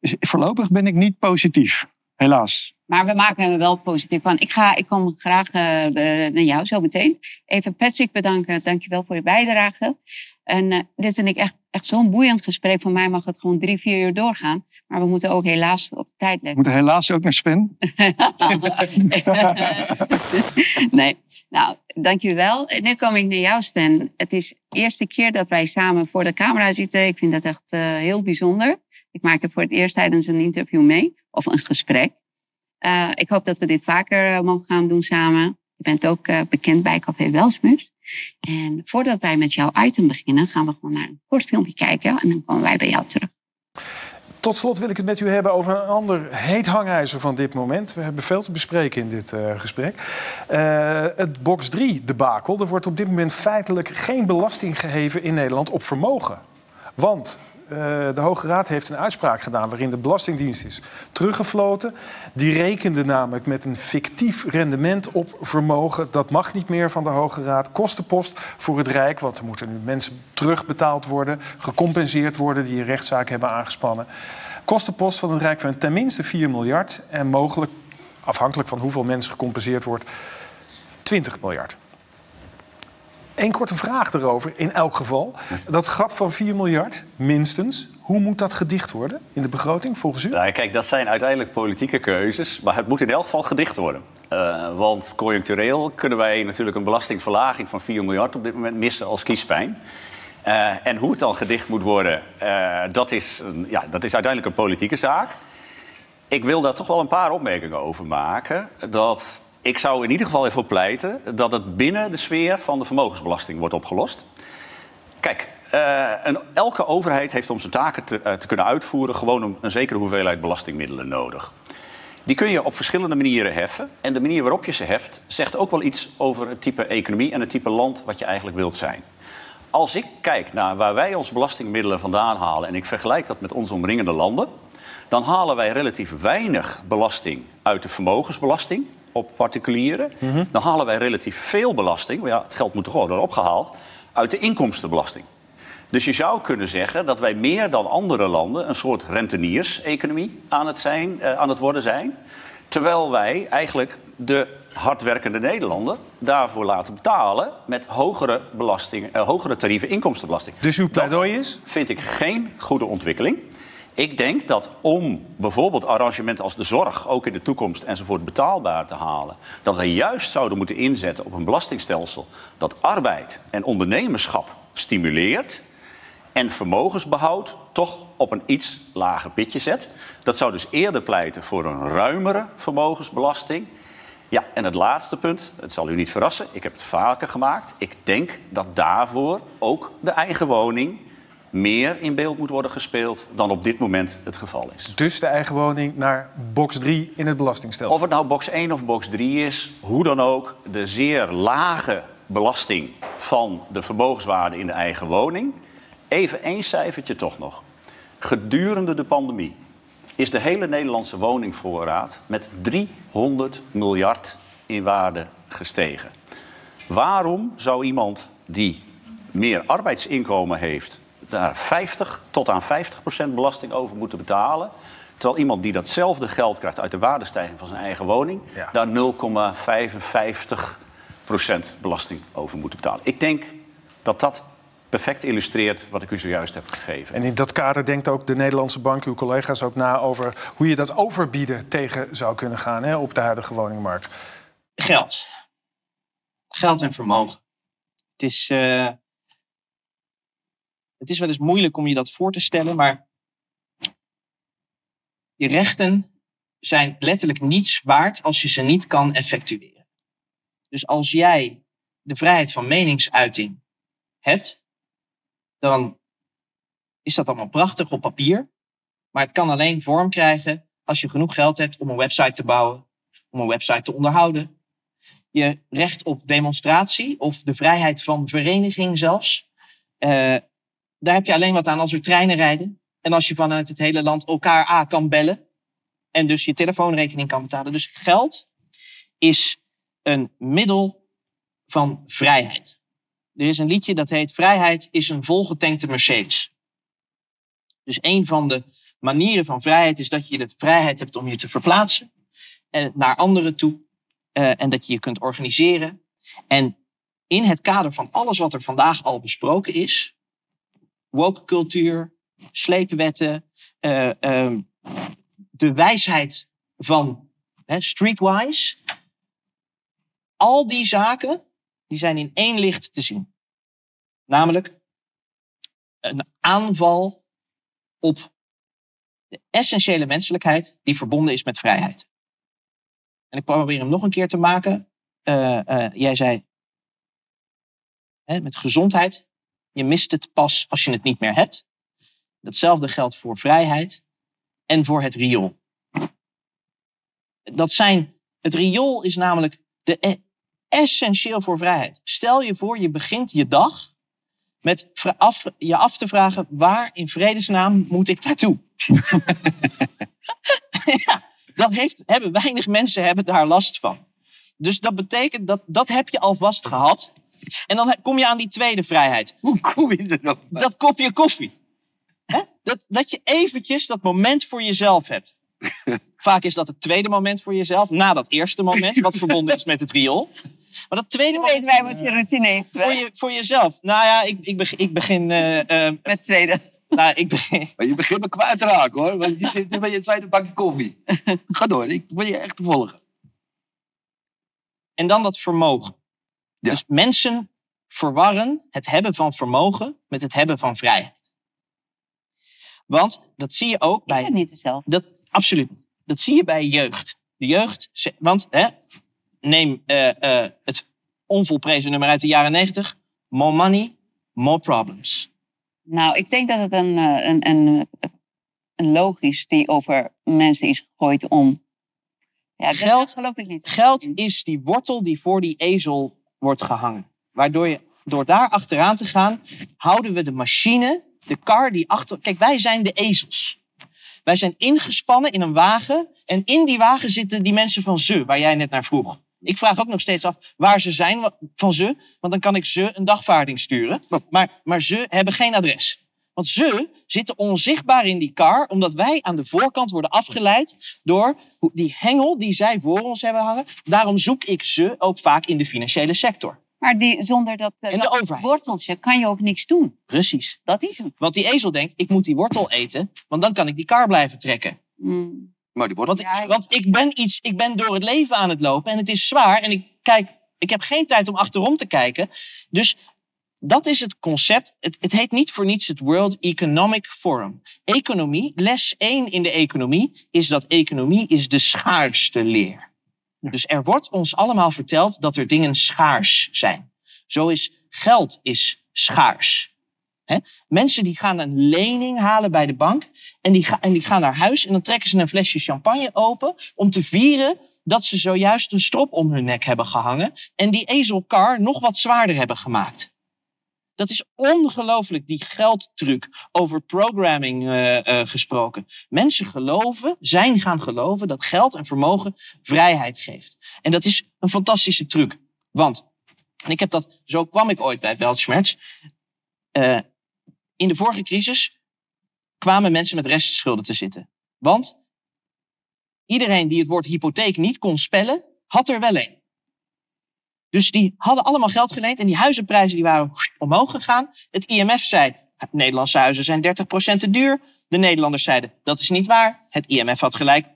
Dus voorlopig ben ik niet positief, helaas. Maar we maken er wel positief van. Ik, ga, ik kom graag eh, eh, naar jou zo meteen. Even Patrick bedanken. Dankjewel voor je bijdrage. En eh, dit vind ik echt, echt zo'n boeiend gesprek. Voor mij mag het gewoon drie, vier uur doorgaan. Maar we moeten ook helaas op tijd We letten. moeten helaas ook naar Sven. nee, nou, dankjewel. En nu kom ik naar jou, Sven. Het is de eerste keer dat wij samen voor de camera zitten. Ik vind dat echt eh, heel bijzonder. Ik maak er voor het eerst tijdens een interview mee. Of een gesprek. Eh, ik hoop dat we dit vaker eh, mogen gaan doen samen. Je bent ook bekend bij Café Welsmus. En voordat wij met jouw item beginnen, gaan we gewoon naar een kort filmpje kijken en dan komen wij bij jou terug. Tot slot wil ik het met u hebben over een ander heet hangijzer van dit moment. We hebben veel te bespreken in dit uh, gesprek. Uh, het box 3 debakel. Er wordt op dit moment feitelijk geen belasting geheven in Nederland op vermogen. Want de Hoge Raad heeft een uitspraak gedaan waarin de Belastingdienst is teruggefloten. Die rekende namelijk met een fictief rendement op vermogen. Dat mag niet meer van de Hoge Raad. Kostenpost voor het Rijk, want er moeten nu mensen terugbetaald worden, gecompenseerd worden die een rechtszaak hebben aangespannen. Kostenpost van het Rijk van tenminste 4 miljard en mogelijk, afhankelijk van hoeveel mensen gecompenseerd wordt, 20 miljard. Eén korte vraag erover, in elk geval. Dat gat van 4 miljard, minstens, hoe moet dat gedicht worden in de begroting volgens u? Nou, kijk, dat zijn uiteindelijk politieke keuzes, maar het moet in elk geval gedicht worden. Uh, want conjunctureel kunnen wij natuurlijk een belastingverlaging van 4 miljard op dit moment missen als kiespijn. Uh, en hoe het dan gedicht moet worden, uh, dat, is, ja, dat is uiteindelijk een politieke zaak. Ik wil daar toch wel een paar opmerkingen over maken. Dat ik zou in ieder geval ervoor pleiten dat het binnen de sfeer van de vermogensbelasting wordt opgelost. Kijk, een, elke overheid heeft om zijn taken te, uh, te kunnen uitvoeren gewoon een, een, zekere hoeveelheid belastingmiddelen nodig. Die kun je op verschillende manieren heffen. En de manier waarop je ze heft zegt ook wel iets over het type economie en het type land wat je eigenlijk wilt zijn. Als ik kijk naar waar wij onze belastingmiddelen vandaan halen en ik vergelijk dat met onze omringende landen, dan halen wij relatief weinig belasting uit de vermogensbelasting op particulieren. Mm -hmm. Dan halen wij relatief veel belasting, maar ja, het geld moet toch worden opgehaald, uit de inkomstenbelasting. Dus je zou kunnen zeggen dat wij meer dan andere landen een soort renteniers-economie aan, het zijn, uh, aan het worden zijn. Terwijl wij eigenlijk de hardwerkende Nederlander daarvoor laten betalen met hogere, belasting, uh, hogere tarieven inkomstenbelasting. Dus uw pleidooi is? Dat vind ik geen goede ontwikkeling. Ik denk dat om bijvoorbeeld arrangementen als de zorg ook in de toekomst enzovoort betaalbaar te halen, dat wij juist zouden moeten inzetten op een belastingstelsel dat arbeid en ondernemerschap stimuleert en vermogensbehoud toch op een iets lager pitje zet. Dat zou dus eerder pleiten voor een ruimere vermogensbelasting. Ja, en het laatste punt, het zal u niet verrassen, ik heb het vaker gemaakt. Ik denk dat daarvoor ook de eigen woning meer in beeld moet worden gespeeld dan op dit moment het geval is. Dus de eigen woning naar box 3 in het belastingstelsel? Of het nou box 1 of box 3 is, hoe dan ook, de zeer lage belasting van de vermogenswaarde in de eigen woning. Even één cijfertje toch nog. Gedurende de pandemie is de hele Nederlandse woningvoorraad met 300 miljard in waarde gestegen. Waarom zou iemand die meer arbeidsinkomen heeft daar 50 tot aan 50 procent belasting over moeten betalen. Terwijl iemand die datzelfde geld krijgt uit de waardestijging van zijn eigen woning, ja. daar 0,55 procent belasting over moet betalen. Ik denk dat dat perfect illustreert wat ik u zojuist heb gegeven. En in dat kader denkt ook de Nederlandse bank, uw collega's, ook na over hoe je dat overbieden tegen zou kunnen gaan hè, op de huidige woningmarkt. Geld. Geld en vermogen. Het is. Uh het is wel eens moeilijk om je dat voor te stellen, maar je rechten zijn letterlijk niets waard als je ze niet kan effectueren. Dus als jij de vrijheid van meningsuiting hebt, dan is dat allemaal prachtig op papier. Maar het kan alleen vorm krijgen als je genoeg geld hebt om een website te bouwen, om een website te onderhouden. Je recht op demonstratie of de vrijheid van vereniging zelfs. Uh, daar heb je alleen wat aan als er treinen rijden. En als je vanuit het hele land elkaar A kan bellen. En dus je telefoonrekening kan betalen. Dus geld is een middel van vrijheid. Er is een liedje dat heet Vrijheid is een volgetankte Mercedes. Dus een van de manieren van vrijheid is dat je de vrijheid hebt om je te verplaatsen en naar anderen toe. Uh, en dat je je kunt organiseren. En in het kader van alles wat er vandaag al besproken is, woke cultuur, sleepwetten, uh, uh, de wijsheid van streetwise. Al die zaken die zijn in één licht te zien. Namelijk een aanval op de essentiële menselijkheid die verbonden is met vrijheid. En ik probeer hem nog een keer te maken. Uh, jij zei hè, met gezondheid. Je mist het pas als je het niet meer hebt. Datzelfde geldt voor vrijheid en voor het riool. Dat zijn, het riool is namelijk de, e- essentieel voor vrijheid. Stel je voor, je begint je dag met je af te vragen: waar in vredesnaam moet ik naartoe? ja, dat heeft, hebben weinig mensen hebben daar last van. Dus dat betekent dat dat heb je alvast gehad. En dan kom je aan die tweede vrijheid. Hoe kom je erop? Dat kopje koffie. Hè? Dat, dat je eventjes dat moment voor jezelf hebt. Vaak is dat het tweede moment voor jezelf, na dat eerste moment, wat verbonden is met het riool. Maar dat tweede moment weten wij wat je routine is? voor, je, voor jezelf. Nou ja, ik, ik, begin, ik begin. eh, eh, Met tweede. nou, ik begin. Maar je begint me kwijt te raken hoor. Want je zit nu bij je tweede bakje koffie. Ga door, ik wil je echt te volgen. En dan dat vermogen. Dus mensen verwarren het hebben van vermogen met het hebben van vrijheid. Want dat zie je ook bij. Is het niet hetzelfde? Dat, absoluut. Dat zie je bij jeugd. De jeugd, want hè, neem eh, eh, het onvolprezen nummer uit de jaren 90. More money, more problems. Nou, ik denk dat het een, eh, een, een, een logisch die over mensen is gegooid om. Ja, Geld- dat geloof ik niet. Geld is die wortel die voor die ezel wordt gehangen. Waardoor je, door daar achteraan te gaan, houden we de machine, de kar die achter. Kijk, wij zijn de ezels. Wij zijn ingespannen in een wagen. En in die wagen zitten die mensen van ze, waar jij net naar vroeg. Ik vraag ook nog steeds af waar ze zijn van ze. Want dan kan ik ze een dagvaarding sturen. Maar, maar ze hebben geen adres. Want ze zitten onzichtbaar in die kar, omdat wij aan de voorkant worden afgeleid door die hengel die zij voor ons hebben hangen. Daarom zoek ik ze ook vaak in de financiële sector. Maar die, zonder dat, eh, de dat overheid. worteltje kan je ook niks doen. Precies. Dat is hem. Want die ezel denkt, ik moet die wortel eten, want dan kan ik die kar blijven trekken. Mm. Maar die wordt Want, ik, want ik, ben iets, ik ben door het leven aan het lopen en het is zwaar. En ik, kijk, ik heb geen tijd om achterom te kijken. Dus dat is het concept. Het, het heet niet voor niets het World Economic Forum. Economie, les 1 in de economie, is dat economie is de schaarste leer. Dus er wordt ons allemaal verteld dat er dingen schaars zijn. Zo is geld is schaars. Mensen die gaan een lening halen bij de bank en die, ga- en die gaan naar huis en dan trekken ze een flesje champagne open om te vieren dat ze zojuist een strop om hun nek hebben gehangen en die ezelkar nog wat zwaarder hebben gemaakt. Dat is ongelooflijk, die geldtruc over programming eh, eh, gesproken. Mensen geloven, zijn gaan geloven dat geld en vermogen vrijheid geeft. En dat is een fantastische truc. Want, en ik heb dat, zo kwam ik ooit bij Weltschmerz. Eh, in de vorige crisis kwamen mensen met restschulden te zitten. Want iedereen die het woord hypotheek niet kon spellen, had er wel een. Dus die hadden allemaal geld geleend en die huizenprijzen die waren omhoog gegaan. Het IMF zei, Nederlandse huizen zijn 30% te duur. De Nederlanders zeiden, dat is niet waar. Het IMF had gelijk.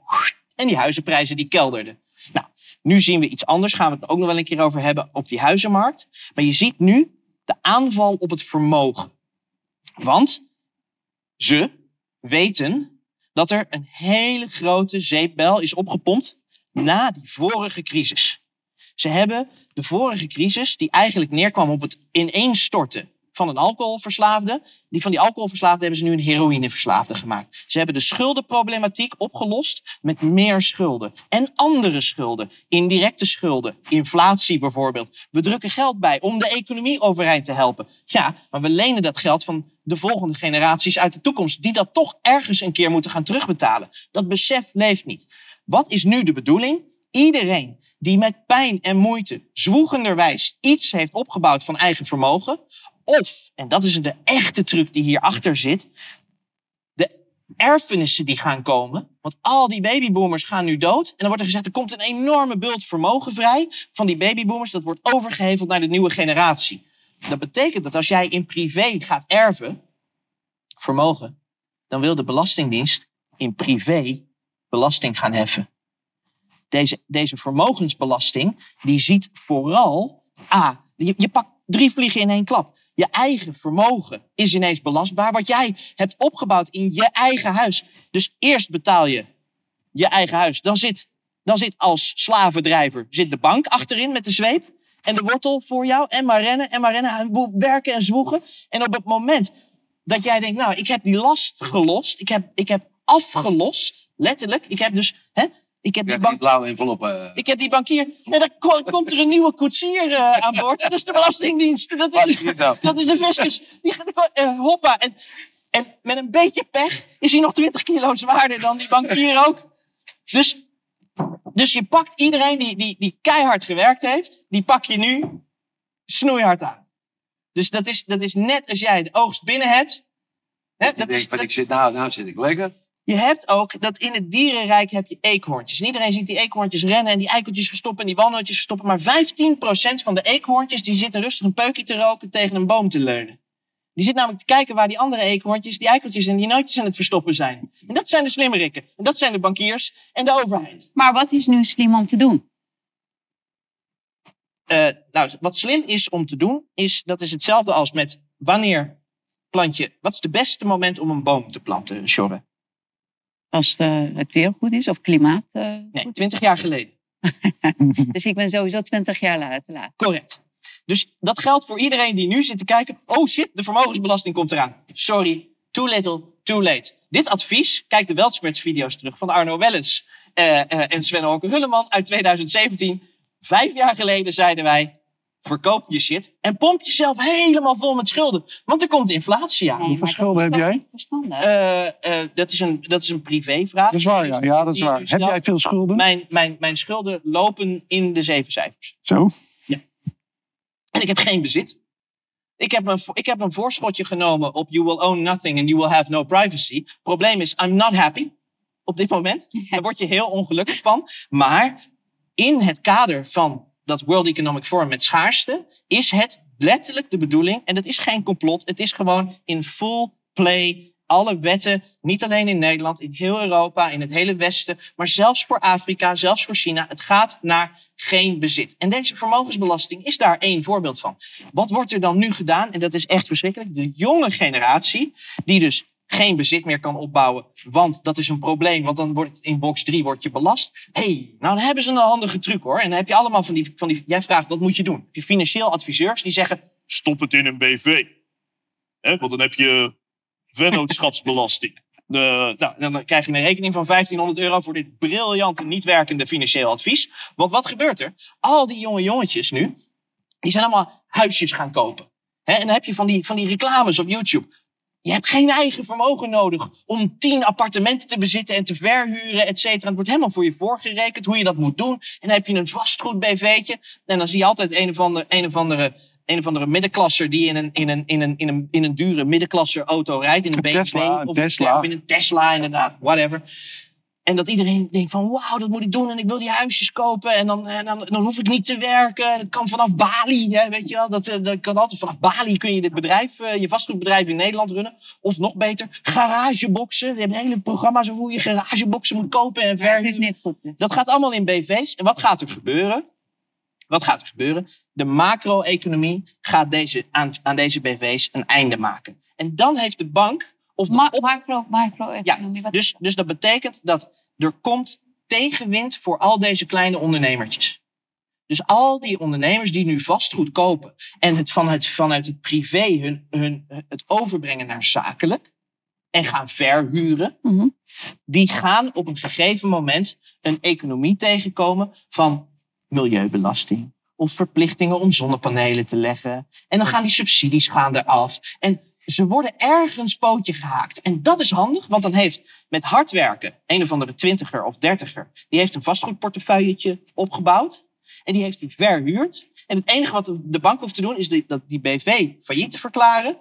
En die huizenprijzen die kelderden. Nou, nu zien we iets anders. Gaan we het ook nog wel een keer over hebben op die huizenmarkt. Maar je ziet nu de aanval op het vermogen. Want ze weten dat er een hele grote zeepbel is opgepompt na die vorige crisis. Ze hebben de vorige crisis, die eigenlijk neerkwam op het ineenstorten van een alcoholverslaafde, die van die alcoholverslaafde hebben ze nu een heroïneverslaafde gemaakt. Ze hebben de schuldenproblematiek opgelost met meer schulden en andere schulden, indirecte schulden, inflatie bijvoorbeeld. We drukken geld bij om de economie overeind te helpen. Ja, maar we lenen dat geld van de volgende generaties uit de toekomst, die dat toch ergens een keer moeten gaan terugbetalen. Dat besef leeft niet. Wat is nu de bedoeling? Iedereen die met pijn en moeite zwoegenderwijs iets heeft opgebouwd van eigen vermogen, of, en dat is de echte truc die hierachter zit, de erfenissen die gaan komen. Want al die babyboomers gaan nu dood. En dan wordt er gezegd, er komt een enorme bult vermogen vrij van die babyboomers. Dat wordt overgeheveld naar de nieuwe generatie. Dat betekent dat als jij in privé gaat erven, vermogen, dan wil de Belastingdienst in privé belasting gaan heffen. Deze, deze vermogensbelasting, die ziet vooral, ah, je, je pakt drie vliegen in één klap. Je eigen vermogen is ineens belastbaar, wat jij hebt opgebouwd in je eigen huis. Dus eerst betaal je je eigen huis. Dan zit, dan zit als slavendrijver zit de bank achterin met de zweep. en de wortel voor jou. En maar rennen en maar rennen. Werken en zwoegen. En op het moment dat jij denkt, nou, ik heb die last gelost. Ik heb, ik heb afgelost. Letterlijk. Ik heb dus, hè, ik heb die blauwe eh, Ik heb die bankier. Nee, dan ko- komt er een nieuwe koetsier eh, aan boord. Dat is de Belastingdienst. Dat is, dat is de fiscus. Die, gaat- eh, hoppa. En, en met een beetje pech is hij nog 20 kilo zwaarder dan die bankier ook. Dus, dus je pakt iedereen die, die, die keihard gewerkt heeft, die pak je nu snoeihard aan. Dus dat is, dat is net als jij de oogst binnen hebt. Hè, ik dat is, van, ik zit nou, nou zit ik lekker. Je hebt ook dat in het dierenrijk heb je eekhoorntjes. En iedereen ziet die eekhoorntjes rennen en die eikeltjes verstoppen en die walnootjes verstoppen. Maar 15% van de eekhoorntjes die zitten rustig een peukje te roken tegen een boom te leunen. Die zit namelijk te kijken waar die andere eekhoorntjes, die eikeltjes en die nootjes aan het verstoppen zijn. En dat zijn de slimmerikken. En dat zijn de bankiers en de overheid. Maar wat is nu slim om te doen? Eh, nou, wat slim is om te doen, is dat is hetzelfde als met wanneer plant je. Wat is het beste moment om een boom te planten, Sjorre? Als eh, het weer goed is of klimaat. eh, Nee, 20 jaar geleden. dus ik ben sowieso 20 jaar te laat. Correct. Dus dat geldt voor iedereen die nu zit te kijken. Oh shit, de vermogensbelasting komt eraan. Sorry, too little, too late. Dit advies, kijk de Weltsmerts-video's terug van Arno Wellens eh, en Sven Orke Hulleman uit 2017. Vijf jaar geleden zeiden wij, verkoop je shit en pomp jezelf helemaal vol met schulden. Want er komt inflatie aan. Hoeveel schulden heb jij? Eh, eh, dat, is een, dat is een privévraag. Dat is waar, ja. Ja, dat is waar. Heb stelt. jij veel schulden? Mijn, mijn, mijn schulden lopen in de zeven cijfers. Zo? En ik heb geen bezit. Ik heb, een, ik heb een voorschotje genomen op You will own nothing and you will have no privacy. Probleem is, I'm not happy op dit moment. Daar word je heel ongelukkig van. Maar in het kader van dat World Economic Forum met schaarste is het letterlijk de bedoeling. En dat is geen complot. Het is gewoon in full play. Alle wetten, niet alleen in Nederland, in heel Europa, in het hele Westen, maar zelfs voor Afrika, zelfs voor China. Het gaat naar geen bezit. En deze vermogensbelasting is daar één voorbeeld van. Wat wordt er dan nu gedaan? En dat is echt verschrikkelijk. De jonge generatie, die dus geen bezit meer kan opbouwen, want dat is een probleem, want dan wordt het in box 3 wordt je belast. Hé, hey, nou dan hebben ze een handige truc hoor. En dan heb je allemaal van die, van die jij vraagt wat moet je doen? Je financieel adviseurs die zeggen, Stop het in een BV. Hè, want dan heb je vennootschapsbelasting. Eh, nou, dan krijg je een rekening van 1500 euro voor dit briljante, niet werkende financieel advies. Want wat gebeurt er? Al die jonge jongetjes nu, die zijn allemaal huisjes gaan kopen. En dan heb je van die, van die reclames op YouTube. Je hebt geen eigen vermogen nodig om tien appartementen te bezitten en te verhuren, et cetera. Het wordt helemaal voor je voorgerekend hoe je dat moet doen. En dan heb je een vastgoed-BV'tje. En dan zie je altijd een of andere, een of andere, een of andere middenklasser die in een, in een, in een, in een, in een dure middenklasser auto rijdt. In een BMW Tesla, een of, Tesla. of in een Tesla inderdaad, whatever. En dat iedereen denkt van wauw, dat moet ik doen en ik wil die huisjes kopen. En dan, en dan, dan hoef ik niet te werken. En het kan vanaf Bali, hè, weet je wel. Dat, eh, dat kan altijd vanaf Bali kun je dit bedrijf, eh, je vastgoedbedrijf in Nederland runnen. Of nog beter, garageboxen. Je hebt hele programma's over hoe je garageboxen moet kopen en verhuren. Dat gaat allemaal in BV's. En wat gaat er gebeuren? Wat gaat er gebeuren? De macro-economie gaat deze, aan, aan deze BV's een einde maken. En dan heeft de bank... Of op- macro, macro-economie. ja, dus, dus dat betekent dat er komt tegenwind voor al deze kleine ondernemertjes. Dus al die ondernemers die nu vastgoed kopen en het vanuit, vanuit het privé hun, hun, het overbrengen naar zakelijk en gaan verhuren, die gaan op een gegeven moment een economie tegenkomen van milieubelasting of verplichtingen om zonnepanelen te leggen. En dan gaan die subsidies gaan eraf. En ze worden ergens pootje gehaakt. En dat is handig, want dan heeft met hard werken een of andere twintiger of dertiger, die heeft een vastgoedportefeuilletje opgebouwd. En die heeft die verhuurd. En het enige wat de bank hoeft te doen, is dat die BV failliet te verklaren.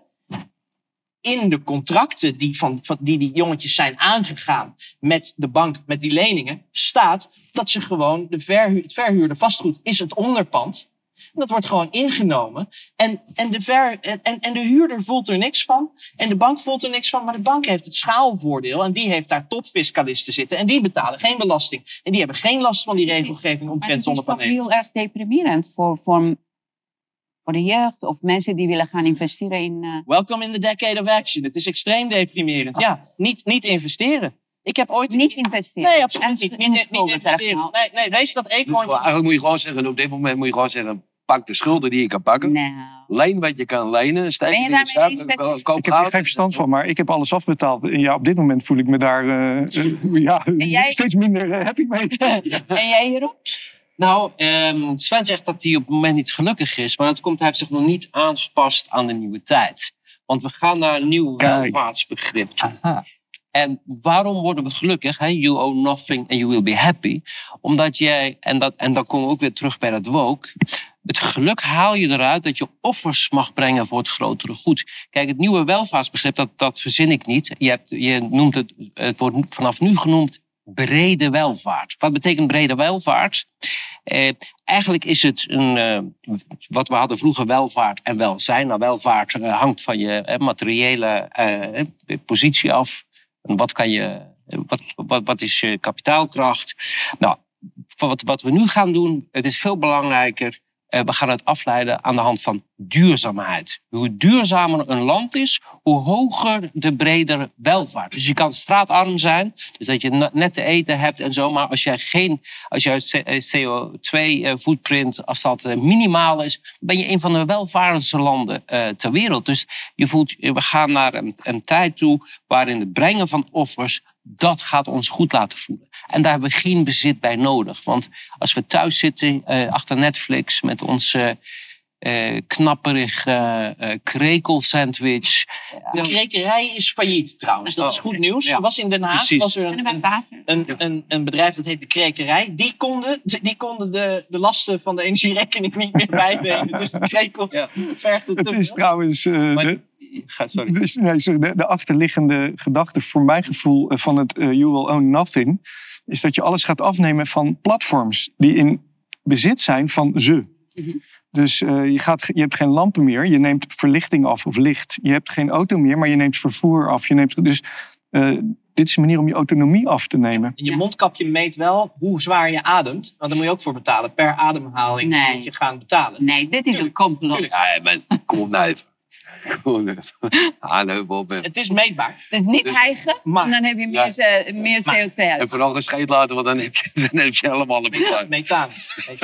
In de contracten die, van, die die jongetjes zijn aangegaan met de bank, met die leningen, staat dat ze gewoon de het verhuurde vastgoed is het onderpand. En dat wordt gewoon ingenomen. En, en, de ver, en, en- en de huurder voelt er niks van. En de bank voelt er niks van. Maar de bank heeft het schaalvoordeel. En die heeft daar topfiscalisten zitten. En die betalen geen belasting. En die hebben geen last van die regelgeving omtrent Maar het is toch zonnepanelen. heel erg deprimerend voor, voor, voor de jeugd of mensen die willen gaan investeren in... eh, Welcome in the decade of action. Het is extreem deprimerend. Ja, niet, niet investeren. Ik heb ooit... Niet investeren. Nee, absoluut niet. Niet, niet investeren. Nee, nee, wees dat Dus gewoon- eekhoorn. eigenlijk moet je gewoon zeggen, op dit moment moet je gewoon zeggen, Pak de schulden die je kan pakken. Leen wat je kan lenen. Steek Ben je in koop Ik heb er geen verstand van, maar ik heb alles afbetaald. En ja, op dit moment voel ik me daar eh, eh, ja, jij? steeds minder eh, happy mee. En jij Jeroen? Nou, ehm, Sven zegt dat hij op het moment niet gelukkig is. Maar dat komt, hij heeft zich nog niet aangepast aan de nieuwe tijd. Want we gaan naar een nieuw welvaartsbegrip toe. En waarom worden we gelukkig? Hè? You owe nothing and you will be happy. Omdat jij, en, dat, en dan komen we ook weer terug bij dat woke. Het geluk haal je eruit dat je offers mag brengen voor het grotere goed. Kijk, het nieuwe welvaartsbegrip, dat, dat verzin ik niet. Je, hebt, je noemt het, het wordt vanaf nu genoemd brede welvaart. Wat betekent brede welvaart? Eh, eigenlijk is het een, eh, wat we hadden vroeger welvaart en welzijn. Nou, welvaart eh, hangt van je eh, materiële positie af. En wat, kan je, wat, wat, wat is je kapitaalkracht? Nou, wat, wat we nu gaan doen, het is veel belangrijker. Eh, we gaan het afleiden aan de hand van duurzaamheid. Hoe duurzamer een land is, hoe hoger de bredere welvaart. Dus je kan straatarm zijn, dus dat je ne- net te eten hebt en zo. Maar als jij geen, als jouw CO2-footprint, als dat eh, minimaal is, ben je een van de welvarendste landen eh, ter wereld. Dus je voelt, we gaan naar een, een tijd toe waarin het brengen van offers dat gaat ons goed laten voelen. En daar hebben we geen bezit bij nodig. Want als we thuis zitten eh, achter Netflix met onze eh knapperig eh eh, krekelsandwich. De krekerij is failliet trouwens. Dat is goed nieuws. Ja. Er was in Den Haag Precies. was er een, een, een, een bedrijf dat heet de Krekerij. Die konden, die konden de, de lasten van de energierekening niet meer bijbenen. Dus de krekel vergde Het te is trouwens eh, de, sorry. dus, nee, sorry, de, de achterliggende gedachte voor mijn gevoel van het You Will Own Nothing... is dat je alles gaat afnemen van platforms die in bezit zijn van ze. Dus eh, je, gaat, je hebt geen lampen meer, je neemt verlichting af of licht. Je hebt geen auto meer, maar je neemt vervoer af. Je neemt, dus eh, dit is een manier om je autonomie af te nemen. En je mondkapje meet wel hoe zwaar je ademt. Want daar moet je ook voor betalen. Per ademhaling moet je gaan betalen. Nee, dit is een complot. Ja, maar kom op nou even. Aanheuvel op. Het is meetbaar. Dus niet Dus- hijgen, en dan heb je meer, eh, meer CO2 uit. En vooral scheet laten, want dan heb je, dan heb je helemaal een probleem. Methaan.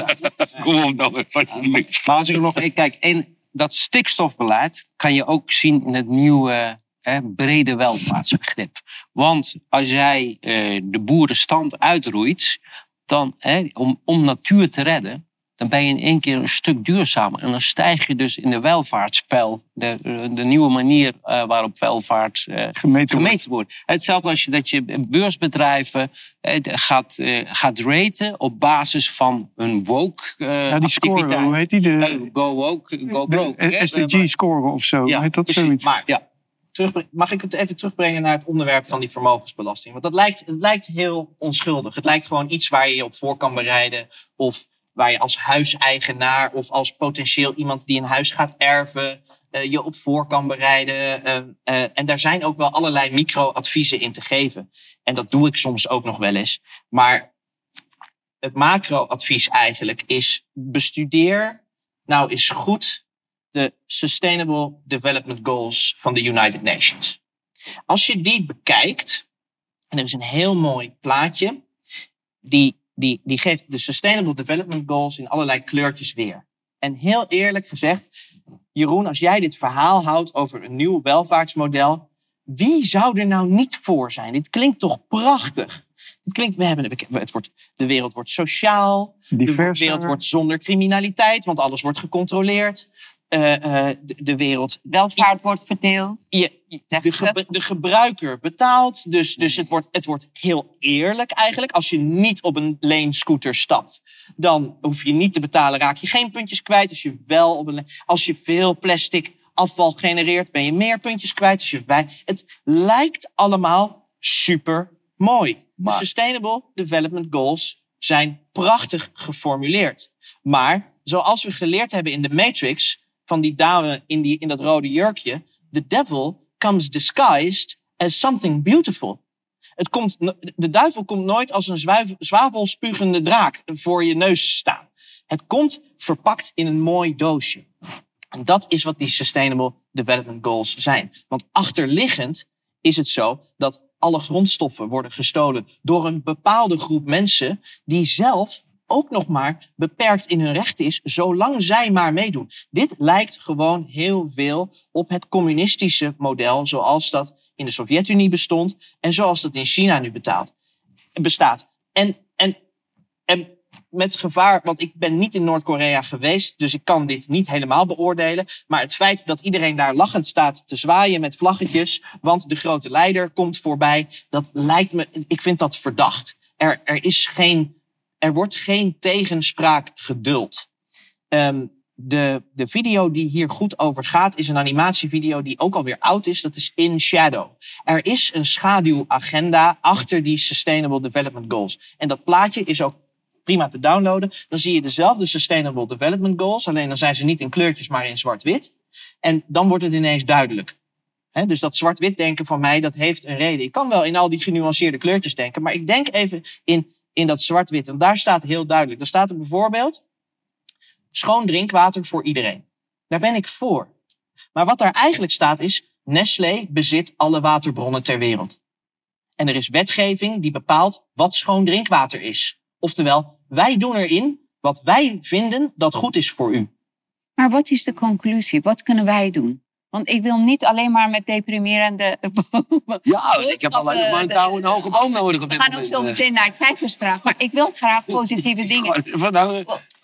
Kom op nou even. Maar als ik nog, ik kijk, in dat stikstofbeleid kan je ook zien in het nieuwe hè, brede welvaartsbegrip. Want als jij eh, de boerenstand uitroeit, dan, hè, om, om natuur te redden, dan ben je in één keer een stuk duurzamer. En dan stijg je dus in de welvaartspel, de, de nieuwe manier eh, waarop welvaart eh, gemeten, wordt. Hetzelfde als je dat je beursbedrijven eh, gaat, eh, gaat raten op basis van hun woke eh Ja, die scoren, activiteit. hoe heet die? De, go woke, go broke. SDG-scoren of zo, Ja, heet dat precies. zoiets? Maar ja, mag ik het even terugbrengen naar het onderwerp van die vermogensbelasting? Want dat lijkt, het lijkt heel onschuldig. Het lijkt gewoon iets waar je je op voor kan bereiden. Of waar je als huiseigenaar of als potentieel iemand die een huis gaat erven. eh, je op voor kan bereiden. Eh, eh, en daar zijn ook wel allerlei micro-adviezen in te geven. En dat doe ik soms ook nog wel eens. Maar het macro-advies eigenlijk is: bestudeer nou is goed de Sustainable Development Goals van de United Nations. Als je die bekijkt, en er is een heel mooi plaatje, die, die, die geeft de Sustainable Development Goals in allerlei kleurtjes weer. En heel eerlijk gezegd, Jeroen, als jij dit verhaal houdt over een nieuw welvaartsmodel, wie zou er nou niet voor zijn? Dit klinkt toch prachtig? Het klinkt, we hebben, het wordt, de wereld wordt sociaal, de wereld wordt zonder criminaliteit, want alles wordt gecontroleerd. Eh, eh, de, de wereld. Welvaart wordt verdeeld. Je, de, gebru- de gebruiker betaalt. Dus, dus het, wordt, het wordt heel eerlijk eigenlijk. Als je niet op een leenscooter stapt, dan hoef je niet te betalen. Raak je geen puntjes kwijt. Als je wel op een. Als je veel plastic afval genereert, ben je meer puntjes kwijt. Als je wij, het lijkt allemaal super mooi. De Sustainable Development Goals zijn prachtig geformuleerd. Maar zoals we geleerd hebben in de Matrix van die dame in, die, in dat rode jurkje, the devil comes disguised as something beautiful. Het komt, de duivel komt nooit als een zwavelspuugende draak voor je neus staan. Het komt verpakt in een mooi doosje. En dat is wat die Sustainable Development Goals zijn. Want achterliggend is het zo dat alle grondstoffen worden gestolen door een bepaalde groep mensen die zelf ook nog maar beperkt in hun rechten is, zolang zij maar meedoen. Dit lijkt gewoon heel veel op het communistische model zoals dat in de Sovjet-Unie bestond en zoals dat in China nu betaalt, bestaat. En, en, en met gevaar, want ik ben niet in Noord-Korea geweest, dus ik kan dit niet helemaal beoordelen. Maar het feit dat iedereen daar lachend staat te zwaaien met vlaggetjes, want de grote leider komt voorbij, dat lijkt me, ik vind dat verdacht. Er, er, is geen, er wordt geen tegenspraak geduld. Ehm, de, de video die hier goed over gaat, is een animatievideo die ook alweer oud is. Dat is In Shadow. Er is een schaduwagenda achter die Sustainable Development Goals. En dat plaatje is ook prima te downloaden. Dan zie je dezelfde Sustainable Development Goals, alleen dan zijn ze niet in kleurtjes, maar in zwart-wit. En dan wordt het ineens duidelijk. Dus dat zwart-wit denken van mij, dat heeft een reden. Ik kan wel in al die genuanceerde kleurtjes denken, maar ik denk even in, in dat zwart-wit. En daar staat heel duidelijk. Daar staat er bijvoorbeeld schoon drinkwater voor iedereen. Daar ben ik voor. Maar wat daar eigenlijk staat is, Nestlé bezit alle waterbronnen ter wereld. En er is wetgeving die bepaalt wat schoon drinkwater is. Oftewel, wij doen erin wat wij vinden dat goed is voor u. Maar wat is de conclusie? Wat kunnen wij doen? Want ik wil niet alleen maar met deprimerende. Ja, ik heb alleen maar een touw en een hoge boom nodig op We gaan ook zo meteen naar het kijkersvraag. Maar ik wil graag positieve dingen.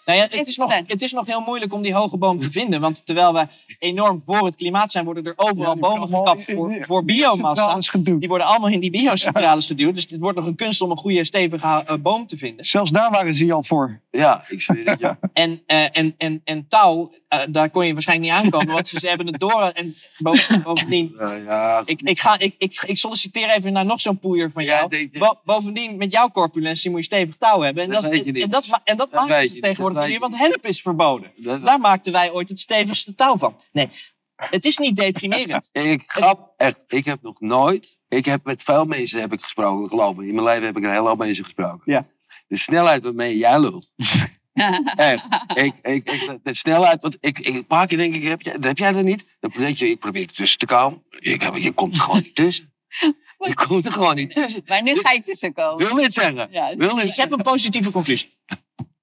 Nou ja, het, is nog, het is nog heel moeilijk om die hoge boom te vinden. Want terwijl we enorm voor het klimaat zijn, worden er overal bomen gekapt voor, voor biomassa. Die worden allemaal in die biocentrales geduwd. Dus het wordt nog een kunst om een goede, stevige eh, boom te vinden. Zelfs daar waren ze al voor. Ja, ik zweer het, ja. En, eh, en, en, en touw, eh, daar kon je waarschijnlijk niet aankomen, want ze, hebben het door. En boven- bovendien, ja, ik, ik, ga, ik, ik, ik solliciteer even naar nog zo'n poeier van jou. Bo- bovendien, met jouw corpulentie moet je stevig touw hebben. En Dat dat, niet. en dat, en dat, Dat maken ze tegenwoordig niet want hennep is verboden. Daar maakten wij ooit het stevigste touw van. Nee, het is niet deprimerend. Ik grap echt. Ik heb nog nooit. Ik heb met veel mensen heb ik gesproken, geloof me. In mijn leven heb ik een hele hoop mensen gesproken. Ja. De snelheid waarmee jij lult. Echt. Ik, ik, ik, de snelheid. Want ik, ik, een paar keer denk ik, heb, jij, heb jij dat niet? Dan denk je, ik probeer er tussen te komen. Ik, heb- je komt er gewoon niet tussen. Je komt er gewoon niet tussen. Maar nu ga ik tussenkomen. Wil niet zeggen. Ja, Wil niet Ik heb een positieve conclusie.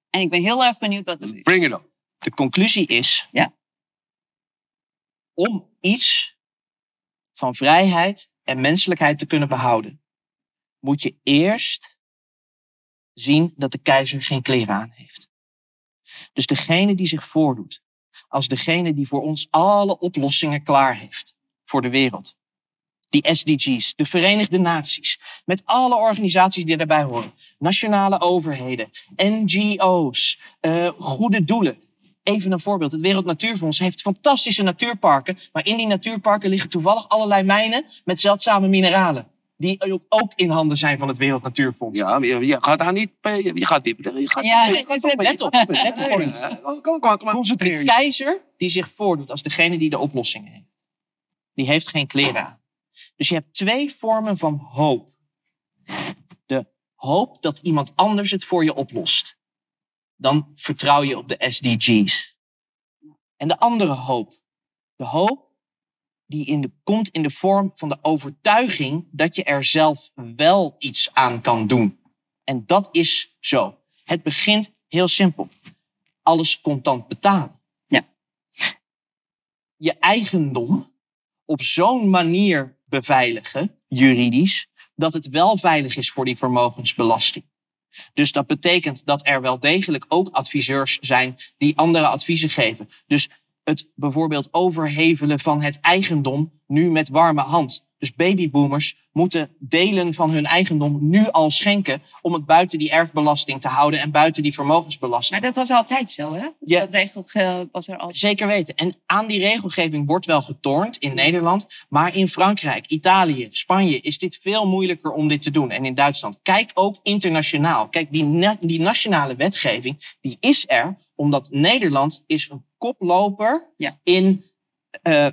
En ik ben heel erg benieuwd wat het is. Bring it. De conclusie is: Ja. om iets van vrijheid en menselijkheid te kunnen behouden, moet je eerst zien dat de keizer geen kleren aan heeft. Dus degene die zich voordoet als degene die voor ons alle oplossingen klaar heeft voor de wereld. Die SDG's, de Verenigde Naties, met alle organisaties die daarbij horen. Nationale overheden, NGO's, eh, goede doelen. Even een voorbeeld. Het Wereld Natuurfonds heeft fantastische natuurparken. Maar in die natuurparken liggen toevallig allerlei mijnen met zeldzame mineralen. Die ook- in handen zijn van het Wereld Natuurfonds. Ja, je, je gaat daar niet. Je, je gaat. Je gaat Ja, je let gaat op, let op, let op. Kom, kom, kom, kom. De keizer die zich voordoet als degene die de oplossingen heeft. Die heeft geen kleren aan. Dus je hebt twee vormen van hoop. De hoop dat iemand anders het voor je oplost. Dan vertrouw je op de SDG's. En de andere hoop. De hoop die in de, komt in de vorm van de overtuiging dat je er zelf wel iets aan kan doen. En dat is zo. Het begint heel simpel. Alles contant betalen. Ja. Je eigendom op zo'n manier beveiligen, juridisch, dat het wel veilig is voor die vermogensbelasting. Dus dat betekent dat er wel degelijk ook adviseurs zijn die andere adviezen geven. Dus het bijvoorbeeld overhevelen van het eigendom nu met warme hand. Dus babyboomers moeten delen van hun eigendom nu al schenken om het buiten die erfbelasting te houden en buiten die vermogensbelasting. Maar dat was altijd zo, hè? Dus Ja. Dat regel was er altijd. Zeker weten. En aan die regelgeving wordt wel getornd in Nederland. Maar in Frankrijk, Italië, Spanje is dit veel moeilijker om dit te doen. En in Duitsland. Kijk ook internationaal. Kijk, die, na- die nationale wetgeving, die is er omdat Nederland is een koploper in eh,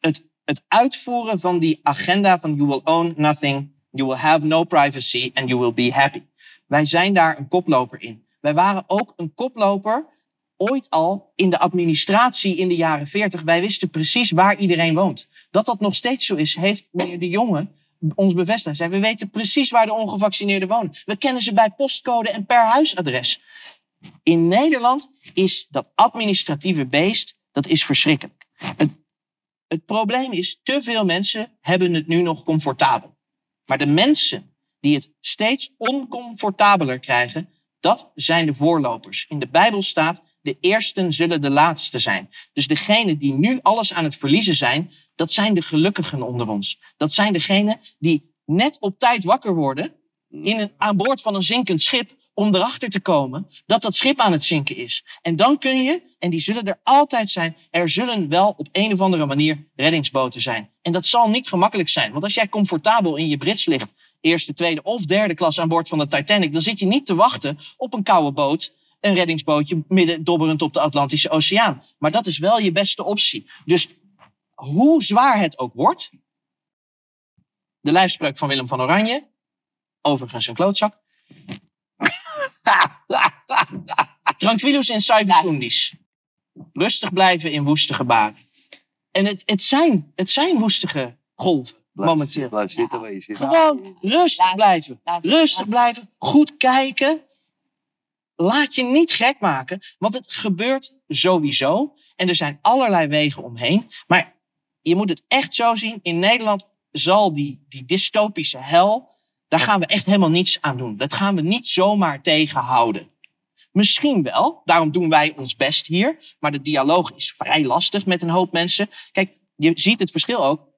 het, het uitvoeren van die agenda van you will own nothing, you will have no privacy and you will be happy. Wij zijn daar een koploper in. Wij waren ook een koploper ooit al in de administratie in de jaren 40. Wij wisten precies waar iedereen woont. Dat dat nog steeds zo is, heeft meneer De Jonge ons bevestigd. Zei, we weten precies waar de ongevaccineerden wonen. We kennen ze bij postcode en per huisadres. In Nederland is dat administratieve beest, dat is verschrikkelijk. Het, het probleem is, te veel mensen hebben het nu nog comfortabel. Maar de mensen die het steeds oncomfortabeler krijgen, dat zijn de voorlopers. In de Bijbel staat, de eersten zullen de laatste zijn. Dus degenen die nu alles aan het verliezen zijn, dat zijn de gelukkigen onder ons. Dat zijn degenen die net op tijd wakker worden in een, aan boord van een zinkend schip om erachter te komen dat dat schip aan het zinken is. En dan kun je, en die zullen er altijd zijn, er zullen wel op een of andere manier reddingsboten zijn. En dat zal niet gemakkelijk zijn, want als jij comfortabel in je Brits ligt, eerste, tweede of derde klas aan boord van de Titanic, dan zit je niet te wachten op een koude boot, een reddingsbootje midden dobberend op de Atlantische Oceaan. Maar dat is wel je beste optie. Dus hoe zwaar het ook wordt, de lijfspreuk van Willem van Oranje, overigens een klootzak. Tranquilus in saevicundis. Rustig blijven in woeste gebaren. En het, het, zijn, het zijn woestige golven momenteel. Blijf zitten waar je zit. Gewoon rustig blijven. Rustig blijven. Goed kijken. Laat je niet gek maken, want het gebeurt sowieso. En er zijn allerlei wegen omheen. Maar je moet het echt zo zien. In Nederland zal die, die dystopische hel, daar gaan we echt helemaal niets aan doen. Dat gaan we niet zomaar tegenhouden. Misschien wel, daarom doen wij ons best hier. Maar de dialoog is vrij lastig met een hoop mensen. Kijk, je ziet het verschil ook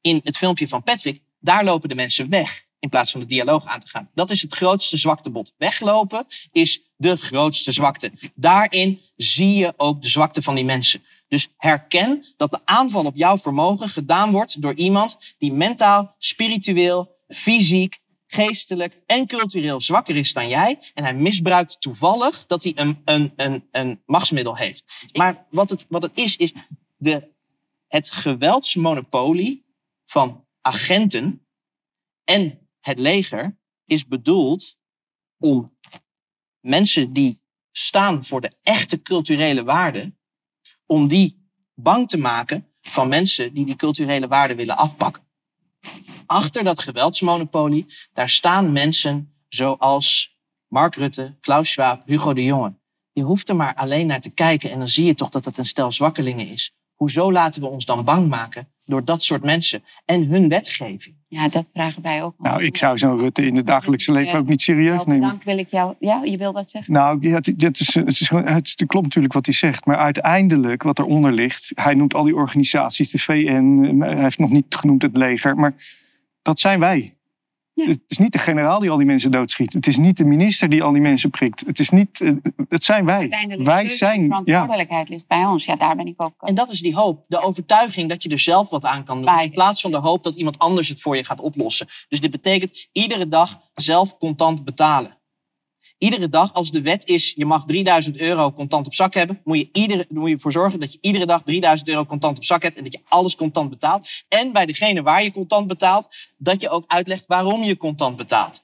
in het filmpje van Patrick. Daar lopen de mensen weg in plaats van de dialoog aan te gaan. Dat is het grootste zwaktebod. Weglopen is de grootste zwakte. Daarin zie je ook de zwakte van die mensen. Dus herken dat de aanval op jouw vermogen gedaan wordt door iemand die mentaal, spiritueel, fysiek, geestelijk en cultureel zwakker is dan jij. En hij misbruikt toevallig dat hij een, een, een, een machtsmiddel heeft. Maar wat het, wat het is, is de, het geweldsmonopolie van agenten en het leger is bedoeld om mensen die staan voor de echte culturele waarden, om die bang te maken van mensen die die culturele waarden willen afpakken. Achter dat geweldsmonopolie, daar staan mensen zoals Mark Rutte, Klaus Schwab, Hugo de Jonge. Je hoeft er maar alleen naar te kijken en dan zie je toch dat het een stel zwakkelingen is. Hoezo laten we ons dan bang maken door dat soort mensen en hun wetgeving? Ja, dat vragen wij ook. Nou, ik zou zo'n Rutte in het dagelijkse leven ook niet serieus nemen. Dank wil ik jou. Ja, je wil wat zeggen? Nou, ja, het, het, is, het, is, gewoon- het, is- het klopt natuurlijk wat hij zegt. Maar uiteindelijk, wat eronder ligt... Hij noemt al die organisaties, de VN. Hij heeft nog niet genoemd het leger. Maar dat zijn wij. Het is niet de generaal die al die mensen doodschiet. Het is niet de minister die al die mensen prikt. Het, is niet, eh, het zijn wij. Uiteindelijk Wij de zijn... Ja, verantwoordelijkheid ligt bij ons. Ja, daar ben ik ook. En dat is die hoop. De overtuiging dat je er zelf wat aan kan doen. In plaats van de hoop dat iemand anders het voor je gaat oplossen. Dus dit betekent iedere dag zelf contant betalen. Iedere dag, als de wet is, je mag 3000 euro contant op zak hebben, moet je, iedere, moet je ervoor zorgen dat je iedere dag 3000 euro contant op zak hebt en dat je alles contant betaalt. En bij degene waar je contant betaalt, dat je ook uitlegt waarom je contant betaalt.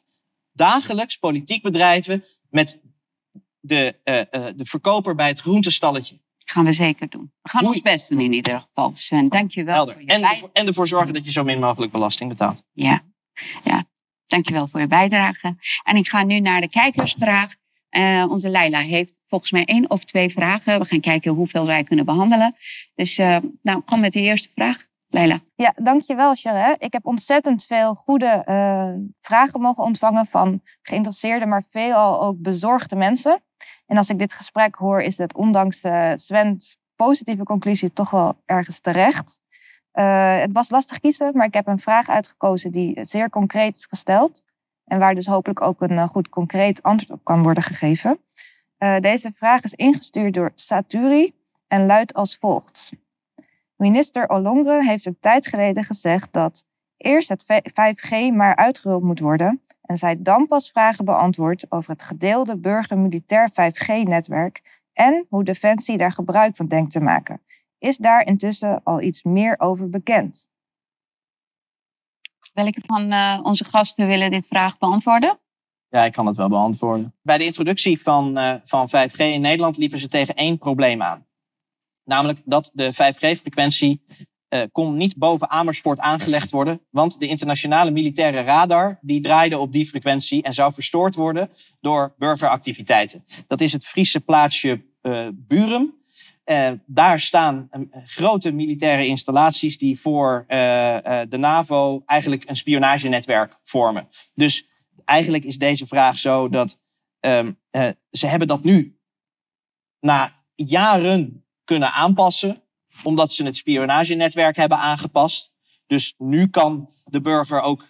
Dagelijks politiek bedrijven met de, eh, eh, de verkoper bij het groentestalletje. Gaan we zeker doen. We gaan ons best doen in ieder geval. Sven, dank je wel. Helder. voor je En, bij- en ervoor zorgen dat je zo min mogelijk belasting betaalt. Ja, ja. Dankjewel voor je bijdrage. En ik ga nu naar de kijkersvraag. Eh, onze Leila heeft volgens mij één of twee vragen. We gaan kijken hoeveel wij kunnen behandelen. Dus eh, nou, kom met de eerste vraag. Leila. Ja, dankjewel, Charette. Ik heb ontzettend veel goede eh, vragen mogen ontvangen van geïnteresseerde, maar veelal ook bezorgde mensen. En als ik dit gesprek hoor, is het ondanks Sven's positieve conclusie toch wel ergens terecht. Eh, het was lastig kiezen, maar ik heb een vraag uitgekozen die zeer concreet is gesteld. En waar dus hopelijk ook een eh, goed concreet antwoord op kan worden gegeven. Eh, deze vraag is ingestuurd door Saturi en luidt als volgt. Minister Olongre heeft een tijd geleden gezegd dat eerst het 5G maar uitgerold moet worden en zij dan pas vragen beantwoordt over het gedeelde burger-militair 5G-netwerk en hoe Defensie daar gebruik van denkt te maken. Is daar intussen al iets meer over bekend? Welke van eh, onze gasten willen dit vraag beantwoorden? Ja, ik kan het wel beantwoorden. Bij de introductie van, eh, van 5G in Nederland liepen ze tegen één probleem aan. Namelijk dat de 5G-frequentie eh, kon niet boven Amersfoort aangelegd worden, want de internationale militaire radar die draaide op die frequentie en zou verstoord worden door burgeractiviteiten. Dat is het Friese plaatsje eh, Burum. Eh, daar staan eh, grote militaire installaties die voor eh, de NAVO eigenlijk een spionagenetwerk vormen. Dus eigenlijk is deze vraag zo dat ehm, eh, ze hebben dat nu na jaren kunnen aanpassen, omdat ze het spionagenetwerk hebben aangepast. Dus nu kan de burger ook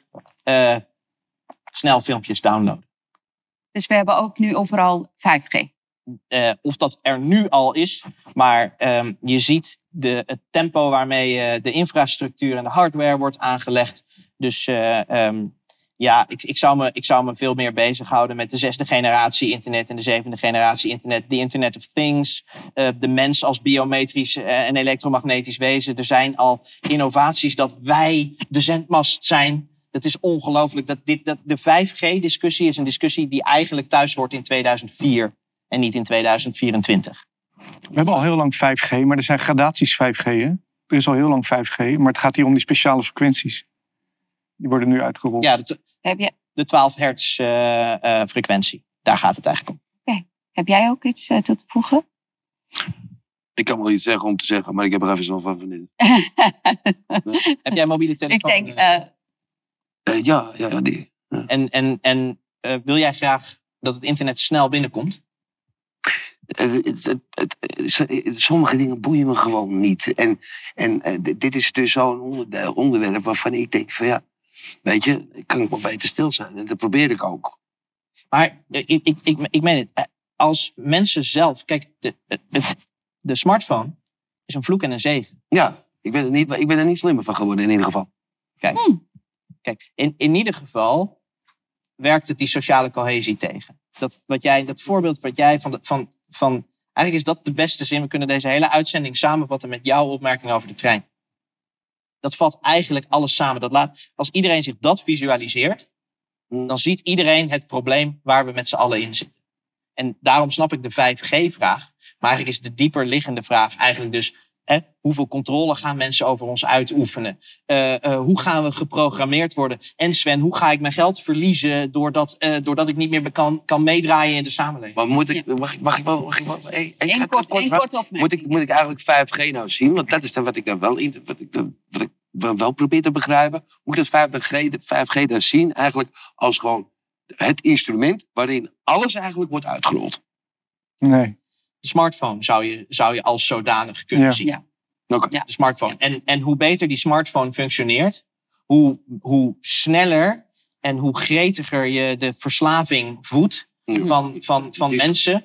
snel filmpjes downloaden. Dus we hebben ook nu overal 5G. Eh, of dat er nu al is, maar ehm, je ziet de, het tempo waarmee eh, de infrastructuur en de hardware wordt aangelegd. Dus eh, ehm, ja, ik, ik, zou me, ik zou me veel meer bezighouden met de zesde generatie internet en de zevende generatie internet. De Internet of Things, de mens als biometrisch en elektromagnetisch wezen. Er zijn al innovaties dat wij de zendmast zijn. Het is ongelooflijk dat, dit, dat de 5G-discussie is een discussie die eigenlijk thuis hoort in 2004 en niet in 2024. We hebben al heel lang 5G, maar er zijn gradaties 5G. Hè? Er is al heel lang 5G, maar het gaat hier om die speciale frequenties. Die worden nu uitgerold. Ja, de, Heb, je, de 12 hertz eh, eh, frequentie. Daar gaat het eigenlijk om. heb jij ook iets eh, toe te voegen? Ik kan wel iets zeggen om te zeggen, maar ik heb er even zo van verdiend. Heb jij mobiele telefoon? Ik denk, ja, ja, ja, die. En, en, en eh, wil jij graag dat het internet snel binnenkomt? Eh, het- het- het- het- sommige dingen boeien me gewoon niet. En, en eh, dit- is dus zo'n onderdeel- onderwerp waarvan ik denk van ja, weet je, ik kan ik wel beter stil zijn. En dat probeer ik ook. Maar eh, ik, ik, ik, ik meen het. Als mensen zelf... Kijk, de, het, het- de smartphone is een vloek en een zegen. Ja, ik ben, er niet, ik ben er niet slimmer van geworden in ieder geval. Kijk, kijk in, in ieder geval werkt het die sociale cohesie tegen. Dat, wat jij, dat voorbeeld wat jij van, de, van, van... Eigenlijk is dat de beste zin. We kunnen deze hele uitzending samenvatten met jouw opmerking over de trein. Dat vat eigenlijk alles samen. Dat laat, als iedereen zich dat visualiseert, dan ziet iedereen het probleem waar we met z'n allen in zitten. En daarom snap ik de 5G-vraag. Maar eigenlijk is de dieper liggende vraag eigenlijk dus... Hè, hoeveel controle gaan mensen over ons uitoefenen? Eh, eh, hoe gaan we geprogrammeerd worden? En Sven, hoe ga ik mijn geld verliezen... doordat, eh, doordat ik niet meer kan, kan meedraaien in de samenleving? Maar moet ik, mag, ik, mag ik wel... Mag ik wel hey, hey, Eén heb kort, moet, ik, moet ik eigenlijk 5G nou zien? Want dat is dan wat ik dan wel, in, wat ik dan, wat ik wel probeer te begrijpen. Moet ik dat 5G, de 5G dan zien eigenlijk als gewoon het instrument waarin alles eigenlijk wordt uitgerold? Nee. De smartphone zou je, zou je als zodanig kunnen Ja. zien. Ja. Oké. De smartphone. En, en hoe beter die smartphone functioneert, hoe, hoe sneller en hoe gretiger je de verslaving voedt van, van, van mensen,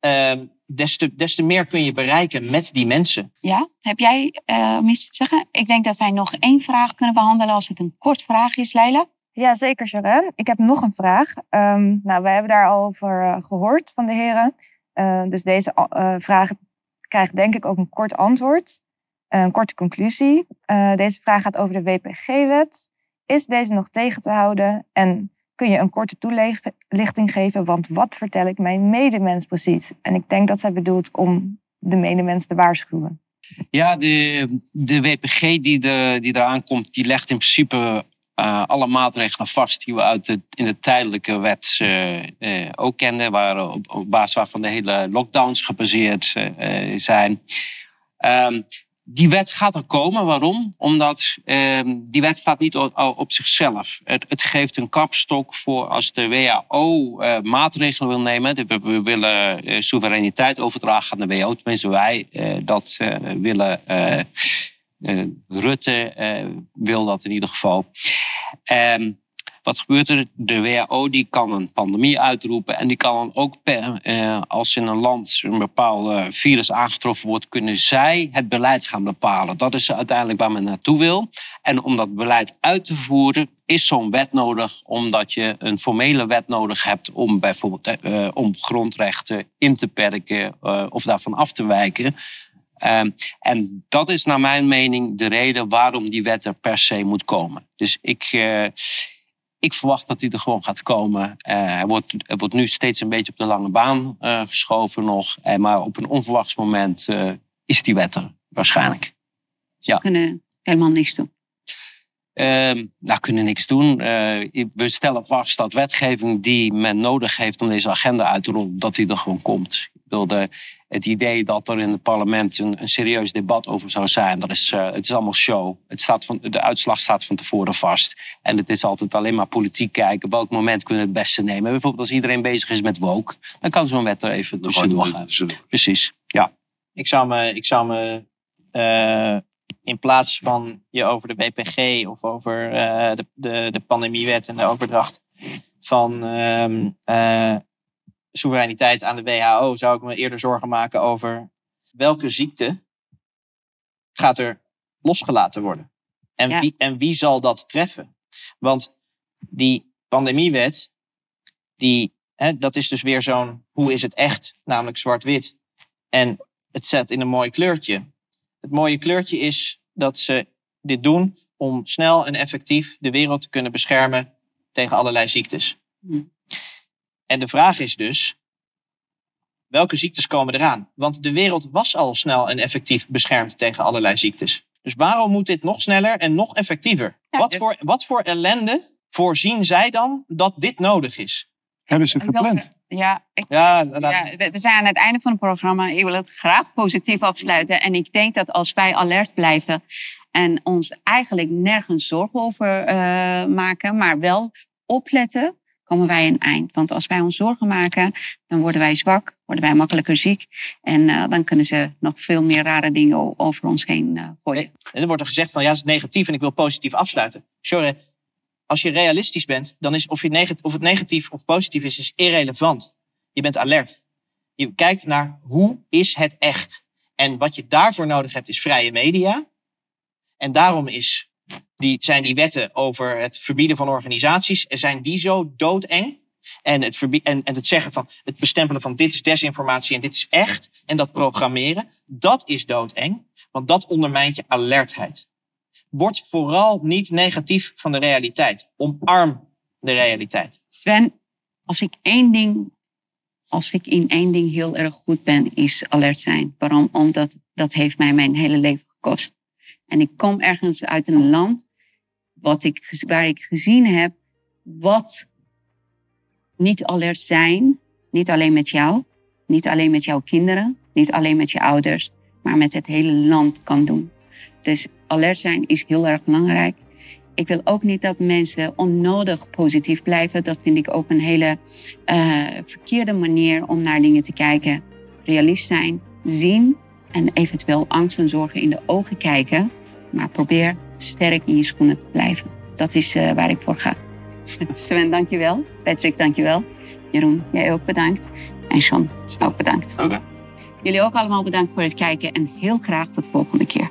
ehm, des, te, des te meer kun je bereiken met die mensen. ja, heb jij eh, om iets te zeggen? Ik denk dat wij nog één vraag kunnen behandelen als het een kort vraag is, Leila. Ja, zeker, Sharon. Ik heb nog een vraag. Ehm, nou, we hebben daar al over eh, gehoord van de heren. Eh, dus deze eh, vraag krijgt denk ik ook een kort antwoord. Eh, een korte conclusie. Deze vraag gaat over de WPG-wet. Is deze nog tegen te houden? En kun je een korte toelichting geven? Want wat vertel ik mijn medemens precies? En ik denk dat zij bedoelt om de medemens te waarschuwen. Ja, de, de WPG die, de, die eraan komt, die legt in principe eh, alle maatregelen vast die we uit de, in de tijdelijke wet eh, eh, ook kenden, waar, op, op basis waarvan de hele lockdowns gebaseerd zijn. Ehm, die wet gaat er komen. Waarom? Omdat ehm, die wet staat niet o- o- op zichzelf. Het, het geeft een kapstok voor als de WHO maatregelen wil nemen. De- We, we willen soevereiniteit overdragen aan de WHO. Tenminste, wij dat willen. Eh, Rutte eh, wil dat in ieder geval. Ehm, wat gebeurt er? De WHO die kan een pandemie uitroepen. En die kan dan ook, eh, als in een land een bepaald virus aangetroffen wordt, kunnen zij het beleid gaan bepalen. Dat is uiteindelijk waar men naartoe wil. En om dat beleid uit te voeren, is zo'n wet nodig, omdat je een formele wet nodig hebt om bijvoorbeeld om grondrechten in te perken of daarvan af te wijken. Ehm, en dat is naar mijn mening de reden waarom die wet er per se moet komen. Dus ik, eh, ik verwacht dat die er gewoon gaat komen. Eh, hij, wordt, hij wordt nu steeds een beetje op de lange baan eh, geschoven nog. Maar op een onverwachts moment is die wet er waarschijnlijk. Ze Ja. kunnen helemaal niks doen. Ehm nou, kunnen niks doen. We stellen vast dat wetgeving die men nodig heeft om deze agenda uit te rollen, dat die er gewoon komt. Ik bedoel, de- het idee dat er in het parlement een, een serieus debat over zou zijn, dat is, eh, het is allemaal show. Het staat van, de uitslag staat van tevoren vast. En het is altijd alleen maar politiek kijken. Welk moment kunnen we het beste nemen? Bijvoorbeeld als iedereen bezig is met woke, dan kan zo'n wet er even tussendoor gaan. Precies, ja. Ik zou me, ik zou me eh, in plaats van je over de WPG of over eh, de, de, de pandemiewet en de overdracht van ehm, eh, soevereiniteit aan de WHO, zou ik me eerder zorgen maken over welke ziekte gaat er losgelaten worden. En, wie, en wie zal dat treffen? Want die pandemiewet, die, hè, dat is dus weer zo'n hoe is het echt, namelijk zwart-wit. En het zet in een mooi kleurtje. Het mooie kleurtje is dat ze dit doen om snel en effectief de wereld te kunnen beschermen tegen allerlei ziektes. En de vraag is dus, welke ziektes komen eraan? Want de wereld was al snel en effectief beschermd tegen allerlei ziektes. Dus waarom moet dit nog sneller en nog effectiever? wat, voor, wat voor ellende voorzien zij dan dat dit nodig is? Hebben ze gepland? Ja, ik, ja, ja, we zijn aan het einde van het programma. Ik wil het graag positief afsluiten. En ik denk dat als wij alert blijven en ons eigenlijk nergens zorgen over eh, maken, maar wel opletten, komen wij een eind. Want als wij ons zorgen maken, dan worden wij zwak, worden wij makkelijker ziek. En eh, dan kunnen ze nog veel meer rare dingen over ons heen eh, gooien. En dan wordt er gezegd van ja, het is negatief en ik wil positief afsluiten. Sorry, als je realistisch bent, dan is of, je of het negatief of positief is, is irrelevant. Je bent alert. Je kijkt naar hoe is het echt. En wat je daarvoor nodig hebt is vrije media. En daarom is die, zijn die wetten over het verbieden van organisaties, zijn die zo doodeng. En het, en, en het zeggen van het bestempelen van dit is desinformatie en dit is echt. En dat programmeren, dat is doodeng. Want dat ondermijnt je alertheid. Word vooral niet negatief van de realiteit. Omarm de realiteit. Sven, als ik één ding, als ik in één ding heel erg goed ben, is alert zijn. Waarom? Omdat dat heeft mij mijn hele leven gekost. En ik kom ergens uit een land wat ik, waar ik gezien heb wat niet alert zijn, niet alleen met jou, niet alleen met jouw kinderen, niet alleen met je ouders, maar met het hele land kan doen. Dus alert zijn is heel erg belangrijk. Ik wil ook niet dat mensen onnodig positief blijven. Dat vind ik ook een hele eh, verkeerde manier om naar dingen te kijken. Realist zijn, zien en eventueel angst en zorgen in de ogen kijken. Maar probeer sterk in je schoenen te blijven. Dat is eh, waar ik voor ga. Sven, dankjewel. Patrick, dankjewel. Jeroen, jij ook bedankt. En Sean, ook bedankt. Jullie ook allemaal bedankt voor het kijken en heel graag tot de volgende keer.